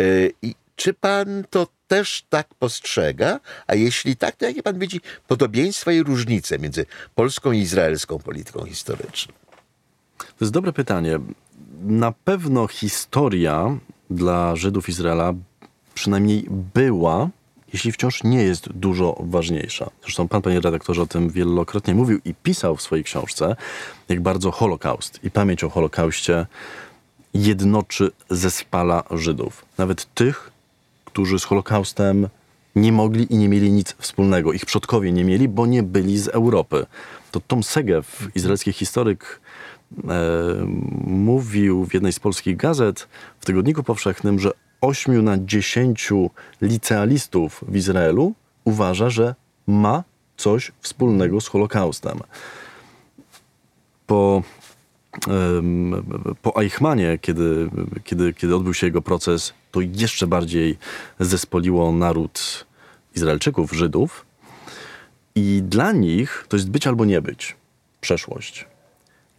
E, I czy pan to też tak postrzega? A jeśli tak, to jakie pan widzi podobieństwa i różnice między polską i izraelską polityką historyczną? To jest dobre pytanie. Na pewno historia dla Żydów Izraela przynajmniej była jeśli wciąż nie jest dużo ważniejsza. Zresztą pan, panie redaktorze, o tym wielokrotnie mówił i pisał w swojej książce, jak bardzo Holokaust i pamięć o Holokauście jednoczy, zespala Żydów. Nawet tych, którzy z Holokaustem nie mogli i nie mieli nic wspólnego. Ich przodkowie nie mieli, bo nie byli z Europy. To Tom Segev, izraelski historyk, e, mówił w jednej z polskich gazet w Tygodniku Powszechnym, że 8 na 10 licealistów w Izraelu uważa, że ma coś wspólnego z Holokaustem. Po, po Eichmanie, kiedy, kiedy, kiedy odbył się jego proces, to jeszcze bardziej zespoliło naród Izraelczyków, Żydów. I dla nich to jest być albo nie być przeszłość.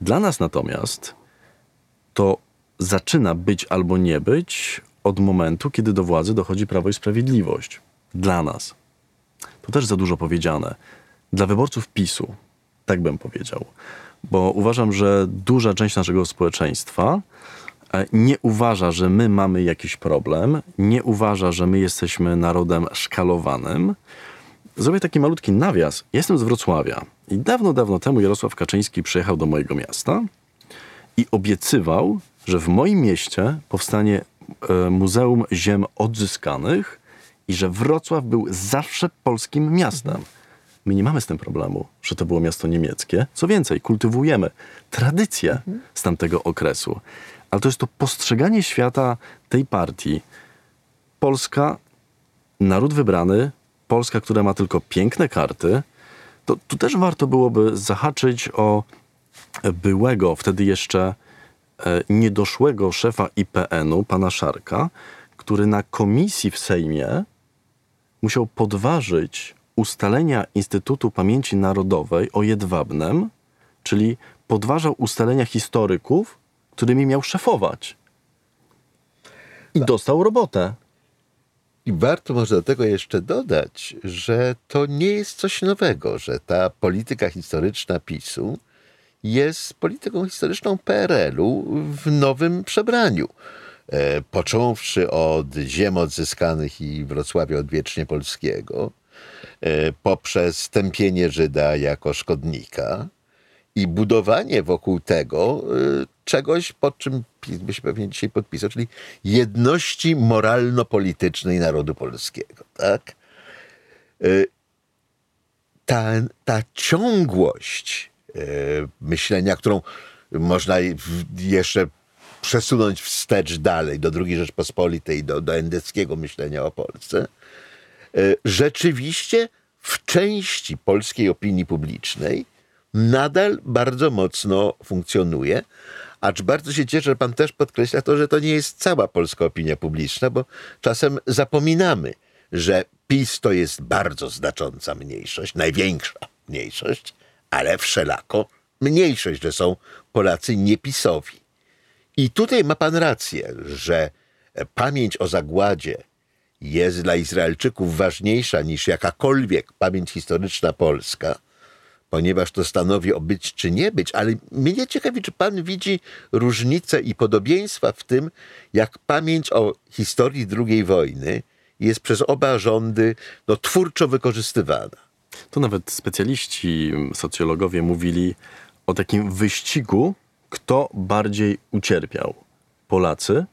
Dla nas natomiast to zaczyna być albo nie być od momentu, kiedy do władzy dochodzi Prawo i Sprawiedliwość. Dla nas. To też za dużo powiedziane. Dla wyborców PiSu, tak bym powiedział. Bo uważam, że duża część naszego społeczeństwa nie uważa, że my mamy jakiś problem, nie uważa, że my jesteśmy narodem szkalowanym. Zrobię taki malutki nawias. Jestem z Wrocławia i dawno, dawno temu Jarosław Kaczyński przyjechał do mojego miasta i obiecywał, że w moim mieście powstanie E, Muzeum Ziem Odzyskanych i że Wrocław był zawsze polskim miastem. My nie mamy z tym problemu, że to było miasto niemieckie. Co więcej, kultywujemy tradycję z tamtego okresu. Ale to jest to postrzeganie świata tej partii. Polska, naród wybrany, Polska, która ma tylko piękne karty, to tu też warto byłoby zahaczyć o byłego, wtedy jeszcze E, niedoszłego szefa IPN-u, pana Szarka, który na komisji w Sejmie musiał podważyć ustalenia Instytutu Pamięci Narodowej o Jedwabnem, czyli podważał ustalenia historyków, którymi miał szefować. I tak. dostał robotę. I warto może do tego jeszcze dodać, że to nie jest coś nowego, że ta polityka historyczna PiSu jest polityką historyczną PRL-u w nowym przebraniu. e, począwszy od ziem odzyskanych i Wrocławia odwiecznie polskiego, e, poprzez tępienie Żyda jako szkodnika i budowanie wokół tego e, czegoś, pod czym PiS by się pewnie dzisiaj podpisał, czyli jedności moralno-politycznej narodu polskiego. Tak? Ta, ta ciągłość myślenia, którą można jeszcze przesunąć wstecz dalej do II Rzeczpospolitej, do, do endeckiego myślenia o Polsce, rzeczywiście w części polskiej opinii publicznej nadal bardzo mocno funkcjonuje. Acz bardzo się cieszę, że pan też podkreśla to, że to nie jest cała polska opinia publiczna, bo czasem zapominamy, że PiS to jest bardzo znacząca mniejszość, największa mniejszość, ale wszelako mniejszość, że są Polacy niepisowi. I tutaj ma pan rację, że pamięć o zagładzie jest dla Izraelczyków ważniejsza niż jakakolwiek pamięć historyczna polska, ponieważ to stanowi o być czy nie być, ale mnie ciekawi, czy pan widzi różnice i podobieństwa w tym, jak pamięć o historii II wojny jest przez oba rządy no, twórczo wykorzystywana. Tu nawet specjaliści, socjologowie mówili o takim wyścigu kto bardziej ucierpiał? Polacy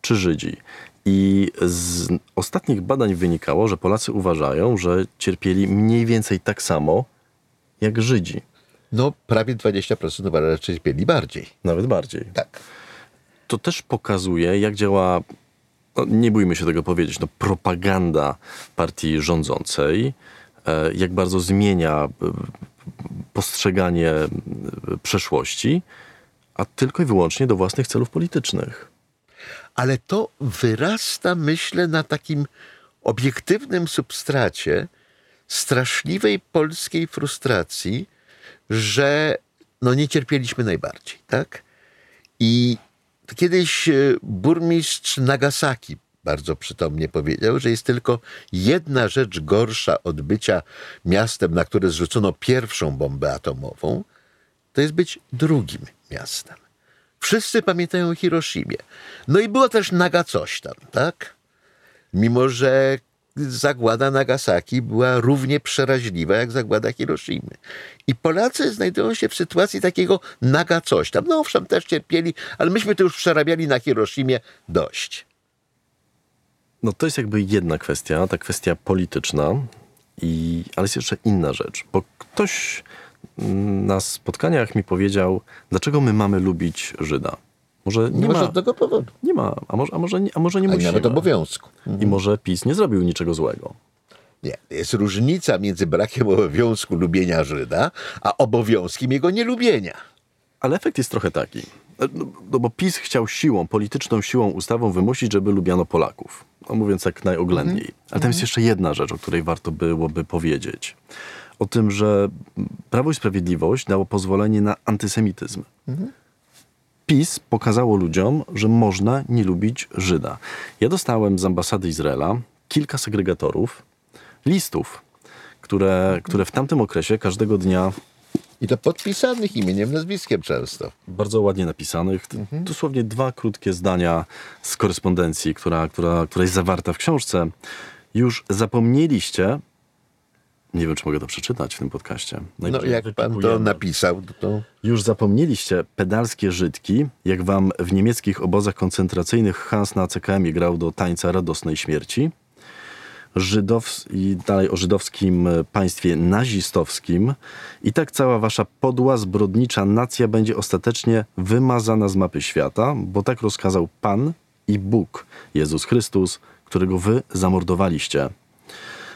czy Żydzi? I z ostatnich badań wynikało, że Polacy uważają, że cierpieli mniej więcej tak samo jak Żydzi. No, prawie 20% uważa, że cierpieli bardziej. Nawet bardziej. Tak. To też pokazuje, jak działa, no, nie bójmy się tego powiedzieć, no, propaganda partii rządzącej, e, jak bardzo zmienia e, postrzeganie e, przeszłości a tylko i wyłącznie do własnych celów politycznych. Ale to wyrasta, myślę, na takim obiektywnym substracie straszliwej polskiej frustracji, że no nie cierpieliśmy najbardziej, tak? I kiedyś e, burmistrz Nagasaki bardzo przytomnie powiedział, że jest tylko jedna rzecz gorsza od bycia miastem, na które zrzucono pierwszą bombę atomową, to jest być drugim miastem. Wszyscy pamiętają o Hiroshimie. No i było też Naga coś tam, tak? Mimo, że zagłada Nagasaki była równie przeraźliwa jak zagłada Hiroshimy. I Polacy znajdują się w sytuacji takiego naga coś tam. No owszem, też cierpieli, ale myśmy to już przerabiali na Hiroshimie dość. No to jest jakby jedna kwestia, ta kwestia polityczna, i, ale jest jeszcze inna rzecz, bo ktoś na spotkaniach mi powiedział, dlaczego my mamy lubić Żyda. Może nie, nie ma żadnego powodu. Nie ma, a może, a może, nie, a może nie musimy. nawet obowiązku. Mhm. I może PiS nie zrobił niczego złego. Nie, jest różnica między brakiem obowiązku lubienia Żyda, a obowiązkiem jego nielubienia. Ale efekt jest trochę taki. No, no bo PiS chciał siłą, polityczną siłą, ustawą wymusić, żeby lubiano Polaków. No mówiąc tak najoględniej. Mhm. Ale tam jest jeszcze jedna rzecz, o której warto byłoby powiedzieć o tym, że Prawo i Sprawiedliwość dało pozwolenie na antysemityzm. Mhm. PiS pokazało ludziom, że można nie lubić Żyda. Ja dostałem z ambasady Izraela kilka segregatorów, listów, które, które w tamtym okresie każdego dnia i to podpisanych imieniem, nazwiskiem często. Bardzo ładnie napisanych. Mhm. Dosłownie dwa krótkie zdania z korespondencji, która, która, która jest zawarta w książce. Już zapomnieliście, nie wiem, czy mogę to przeczytać w tym podcaście. No, jak pan to napisał, to... Już zapomnieliście pedalskie Żydki, jak wam w niemieckich obozach koncentracyjnych Hans na CKM grał do tańca radosnej śmierci. Żydows i dalej o żydowskim państwie nazistowskim. I tak cała wasza podła, zbrodnicza nacja będzie ostatecznie wymazana z mapy świata, bo tak rozkazał Pan i Bóg, Jezus Chrystus, którego wy zamordowaliście.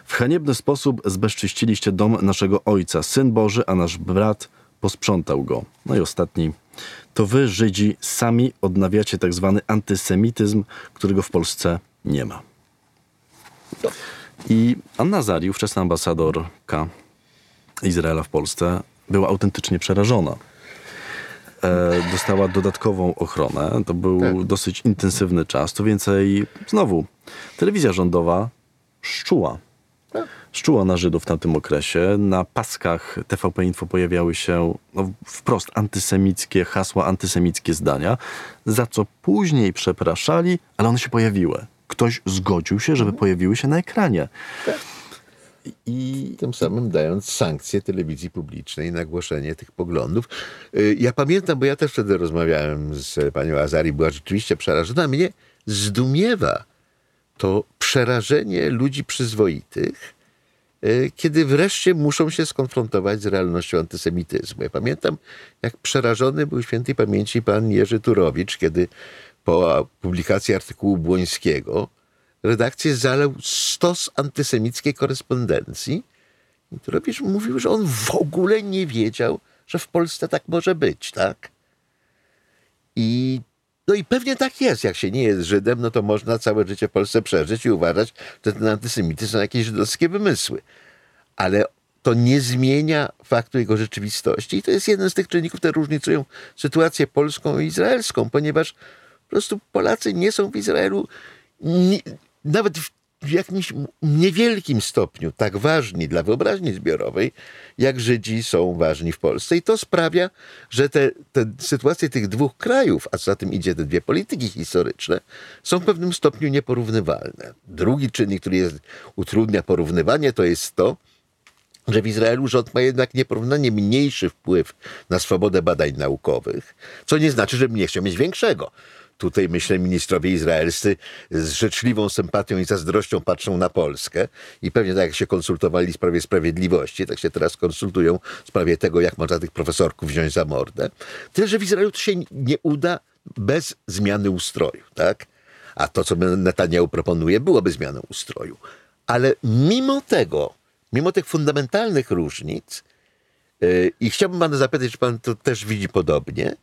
W haniebny sposób zbezczyściliście dom naszego ojca, syn Boży, a nasz brat posprzątał go. No i ostatni. To wy, Żydzi, sami odnawiacie tak zwany antysemityzm, którego w Polsce nie ma. I Anna Zari, ówczesna ambasadorka Izraela w Polsce, była autentycznie przerażona. E, dostała dodatkową ochronę. To był tak. dosyć intensywny czas. To więcej, znowu, telewizja rządowa szczuła szczuła na Żydów w tamtym okresie. Na paskach TVP Info pojawiały się no, wprost antysemickie hasła, antysemickie zdania, za co później przepraszali, ale one się pojawiły. Ktoś zgodził się, żeby pojawiły się na ekranie. I tym samym dając sankcje telewizji publicznej na głoszenie tych poglądów. Y, Ja pamiętam, bo ja też wtedy rozmawiałem z panią Azari, była rzeczywiście przerażona. Mnie zdumiewa to przerażenie ludzi przyzwoitych, y, kiedy wreszcie muszą się skonfrontować z realnością antysemityzmu. Ja pamiętam, jak przerażony był świętej pamięci pan Jerzy Turowicz, kiedy po publikacji artykułu Błońskiego redakcję zalał stos antysemickiej korespondencji. I Turowicz mówił, że on w ogóle nie wiedział, że w Polsce tak może być, tak? I no i pewnie tak jest. Jak się nie jest Żydem, no to można całe życie w Polsce przeżyć i uważać, że ten antysemity są jakieś żydowskie wymysły. Ale to nie zmienia faktu jego rzeczywistości. I to jest jeden z tych czynników, które różnicują sytuację polską i izraelską, ponieważ po prostu Polacy nie są w Izraelu nie, nawet w jakimś niewielkim stopniu tak ważni dla wyobraźni zbiorowej, jak Żydzi są ważni w Polsce. I to sprawia, że te, te sytuacje tych dwóch krajów, a za tym idzie te dwie polityki historyczne, są w pewnym stopniu nieporównywalne. Drugi czynnik, który jest, utrudnia porównywanie, to jest to, że w Izraelu rząd ma jednak nieporównanie mniejszy wpływ na swobodę badań naukowych, co nie znaczy, że nie chciał mieć większego. Tutaj, myślę, ministrowie izraelscy z życzliwą sympatią i zazdrością patrzą na Polskę i pewnie tak jak się konsultowali w sprawie sprawiedliwości, tak się teraz konsultują w sprawie tego, jak można tych profesorków wziąć za mordę. Tyle, że w Izraelu to się nie uda bez zmiany ustroju, tak? A to, co Netanyahu proponuje, byłoby zmianą ustroju. Ale mimo tego, mimo tych fundamentalnych różnic, yy, i chciałbym pana zapytać, czy pan to też widzi podobnie,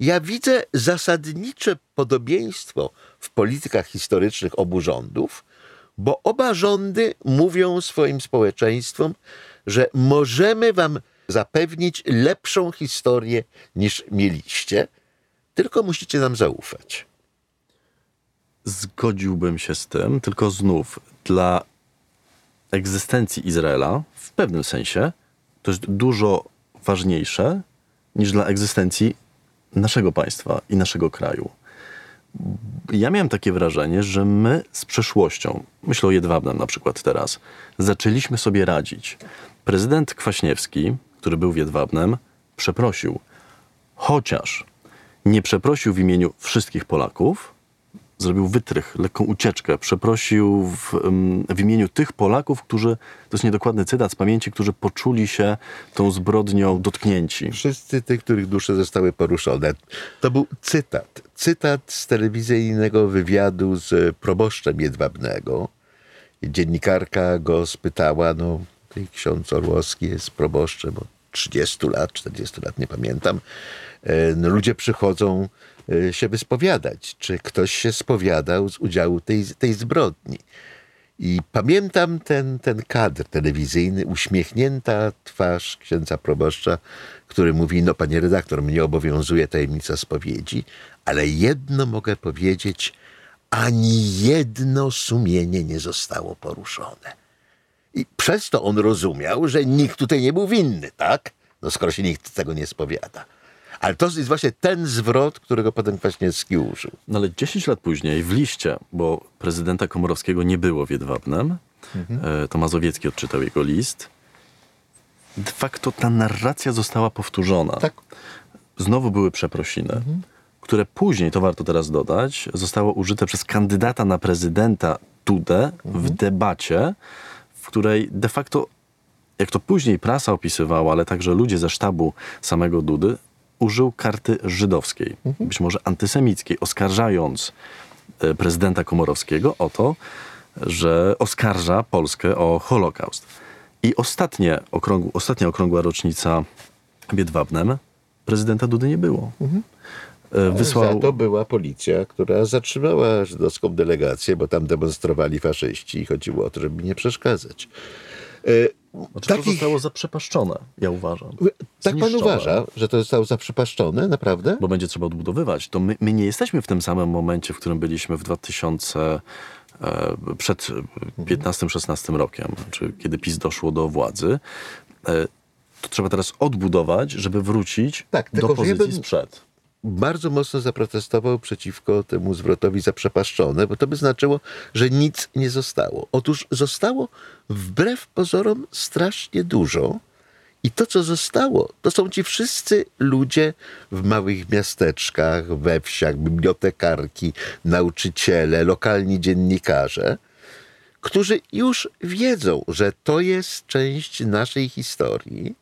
ja widzę zasadnicze podobieństwo w politykach historycznych obu rządów, bo oba rządy mówią swoim społeczeństwom, że możemy wam zapewnić lepszą historię niż mieliście, tylko musicie nam zaufać. Zgodziłbym się z tym, tylko znów dla egzystencji Izraela w pewnym sensie to jest dużo ważniejsze niż dla egzystencji naszego państwa i naszego kraju. Ja miałem takie wrażenie, że my z przeszłością, myślę o Jedwabnem na przykład teraz, zaczęliśmy sobie radzić. Prezydent Kwaśniewski, który był w Jedwabnem, przeprosił. Chociaż nie przeprosił w imieniu wszystkich Polaków, zrobił wytrych, lekką ucieczkę. Przeprosił w, w, imieniu tych Polaków, którzy, to jest niedokładny cytat z pamięci, którzy poczuli się tą zbrodnią dotknięci. Wszyscy tych, których dusze zostały poruszone. To był cytat. Cytat z telewizyjnego wywiadu z proboszczem Jedwabnego. Dziennikarka go spytała, no ksiądz Orłowski jest proboszczem od 30 lat, 40 lat, nie pamiętam. No, ludzie przychodzą się wyspowiadać, czy ktoś się spowiadał z udziału tej, tej zbrodni. I pamiętam ten, ten kadr telewizyjny, uśmiechnięta twarz księdza proboszcza, który mówi, no panie redaktor, mnie obowiązuje tajemnica spowiedzi, ale jedno mogę powiedzieć, ani jedno sumienie nie zostało poruszone. I przez to on rozumiał, że nikt tutaj nie był winny, tak? No skoro się nikt tego nie spowiada. Ale to jest właśnie ten zwrot, którego potem Kwaśniewski użył. No ale 10 lat później w liście, bo prezydenta Komorowskiego nie było w Jedwabnem, mhm. to Mazowiecki odczytał jego list, de facto ta narracja została powtórzona. Tak. Znowu były przeprosiny, mhm. które później, to warto teraz dodać, zostało użyte przez kandydata na prezydenta Dudę mhm. w debacie, w której de facto, jak to później prasa opisywała, ale także ludzie ze sztabu samego Dudy, użył karty żydowskiej, mhm. być może antysemickiej, oskarżając prezydenta Komorowskiego o to, że oskarża Polskę o Holokaust. I ostatnie okrągł, ostatnia okrągła rocznica w Jedwabnem prezydenta Dudy nie było. Mhm. Wysłał... Za to była policja, która zatrzymała żydowską delegację, bo tam demonstrowali faszyści i chodziło o to, żeby nie przeszkadzać. Znaczy, Takich... to zostało zaprzepaszczone, ja uważam. Tak pan uważa, że to zostało zaprzepaszczone, naprawdę? Bo będzie trzeba odbudowywać. To my, my, nie jesteśmy w tym samym momencie, w którym byliśmy w e, przed 15-16 rokiem, czy kiedy PiS doszło do władzy, e, to trzeba teraz odbudować, żeby wrócić Tak, do pozycji bym- sprzed. Bardzo mocno zaprotestował przeciwko temu zwrotowi zaprzepaszczone, bo to by znaczyło, że nic nie zostało. Otóż zostało wbrew pozorom strasznie dużo. I to, co zostało, to są ci wszyscy ludzie w małych miasteczkach, we wsiach, bibliotekarki, nauczyciele, lokalni dziennikarze, którzy już wiedzą, że to jest część naszej historii.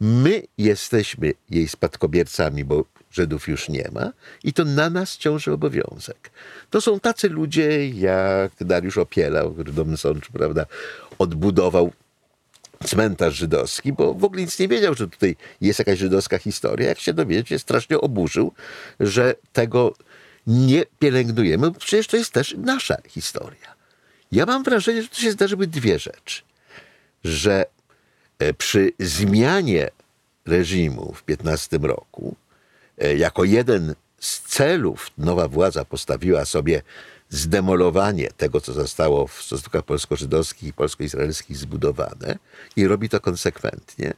My jesteśmy jej spadkobiercami, bo Żydów już nie ma, i to na nas ciąży obowiązek. To są tacy ludzie jak Dariusz Opiela, który Dom Sącz, prawda, odbudował cmentarz żydowski, bo w ogóle nic nie wiedział, że tutaj jest jakaś żydowska historia. Jak się dowiedzieć, strasznie oburzył, że tego nie pielęgnujemy, bo przecież to jest też nasza historia. Ja mam wrażenie, że tu się zdarzyły dwie rzeczy. Że e, przy zmianie reżimu w 15 roku, jako jeden z celów nowa władza postawiła sobie zdemolowanie tego, co zostało w stosunkach polsko-żydowskich i polsko-izraelskich zbudowane i robi to konsekwentnie.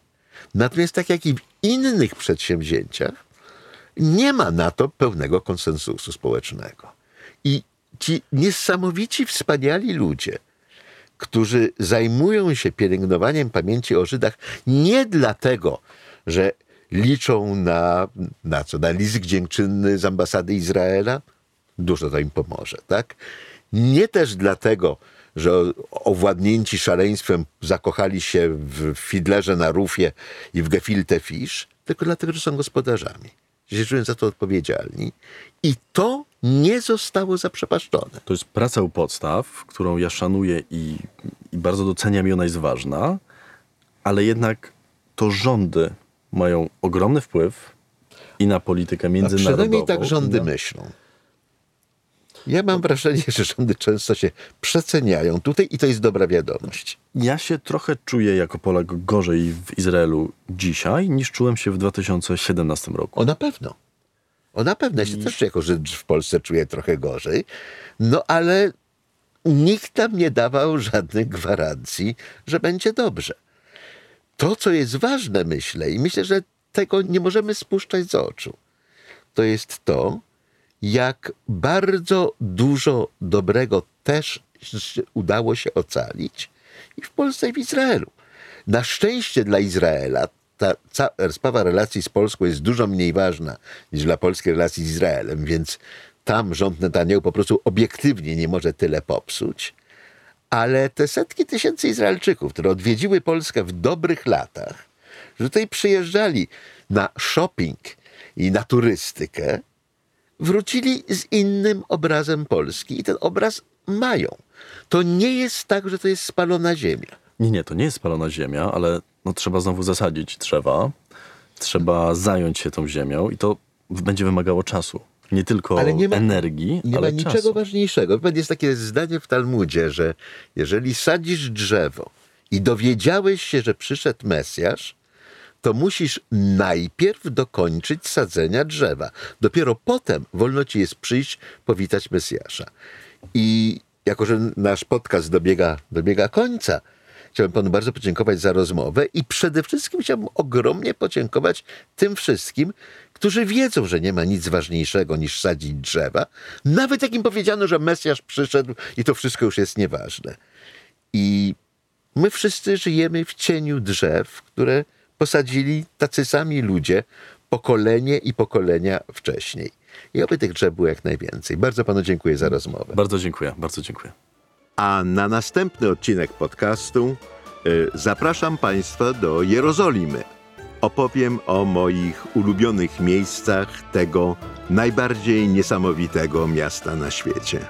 Natomiast tak jak i w innych przedsięwzięciach, nie ma na to pełnego konsensusu społecznego. I ci niesamowici, wspaniali ludzie, którzy zajmują się pielęgnowaniem pamięci o Żydach nie dlatego, że liczą na, na co? Na list dziękczynny z ambasady Izraela? Dużo to im pomoże, tak? Nie też dlatego, że owładnięci szaleństwem zakochali się w Fidlerze na Rufie i w Gefilte Fish, tylko dlatego, że są gospodarzami. Że za to odpowiedzialni. I to nie zostało zaprzepaszczone. To jest praca u podstaw, którą ja szanuję i, i bardzo doceniam i ona jest ważna, ale jednak to rządy mają ogromny wpływ i na politykę A międzynarodową. przynajmniej tak rządy i na- myślą. Ja mam wrażenie, że rządy często się przeceniają tutaj i to jest dobra wiadomość. Ja się trochę czuję jako Polak gorzej w Izraelu dzisiaj, niż czułem się w 2017 roku. O na pewno. O na pewno. Ja się też jako Żyd w Polsce czuję trochę gorzej. No ale nikt tam nie dawał żadnych gwarancji, że będzie dobrze. To, co jest ważne, myślę, i myślę, że tego nie możemy spuszczać z oczu, to jest to, jak bardzo dużo dobrego też udało się ocalić i w Polsce, i w Izraelu. Na szczęście dla Izraela ta sprawa relacji z Polską jest dużo mniej ważna niż dla polskiej relacji z Izraelem, więc tam rząd Netanyahu po prostu obiektywnie nie może tyle popsuć. Ale te setki tysięcy Izraelczyków, które odwiedziły Polskę w dobrych latach, że tutaj przyjeżdżali na shopping i na turystykę, wrócili z innym obrazem Polski i ten obraz mają. To nie jest tak, że to jest spalona ziemia. Nie, nie, to nie jest spalona ziemia, ale no, trzeba znowu zasadzić drzewa, trzeba zająć się tą ziemią i to będzie wymagało czasu. Nie tylko Ale nie ma- energii, Nie ale ma czasu. niczego ważniejszego. Jest takie zdanie w Talmudzie, że jeżeli sadzisz drzewo i dowiedziałeś się, że przyszedł Mesjasz, to musisz najpierw dokończyć sadzenia drzewa. Dopiero potem wolno ci jest przyjść, powitać Mesjasza. I jako, że nasz podcast dobiega, dobiega końca, chciałbym panu bardzo podziękować za rozmowę i przede wszystkim chciałbym ogromnie podziękować tym wszystkim, którzy wiedzą, że nie ma nic ważniejszego niż sadzić drzewa, nawet jak im powiedziano, że Mesjasz przyszedł i to wszystko już jest nieważne. I my wszyscy żyjemy w cieniu drzew, które posadzili tacy sami ludzie pokolenie i pokolenia wcześniej. I oby tych drzew było jak najwięcej. Bardzo panu dziękuję za rozmowę. Bardzo dziękuję, bardzo dziękuję. A na następny odcinek podcastu y, zapraszam Państwa do Jerozolimy. Opowiem o moich ulubionych miejscach tego najbardziej niesamowitego miasta na świecie.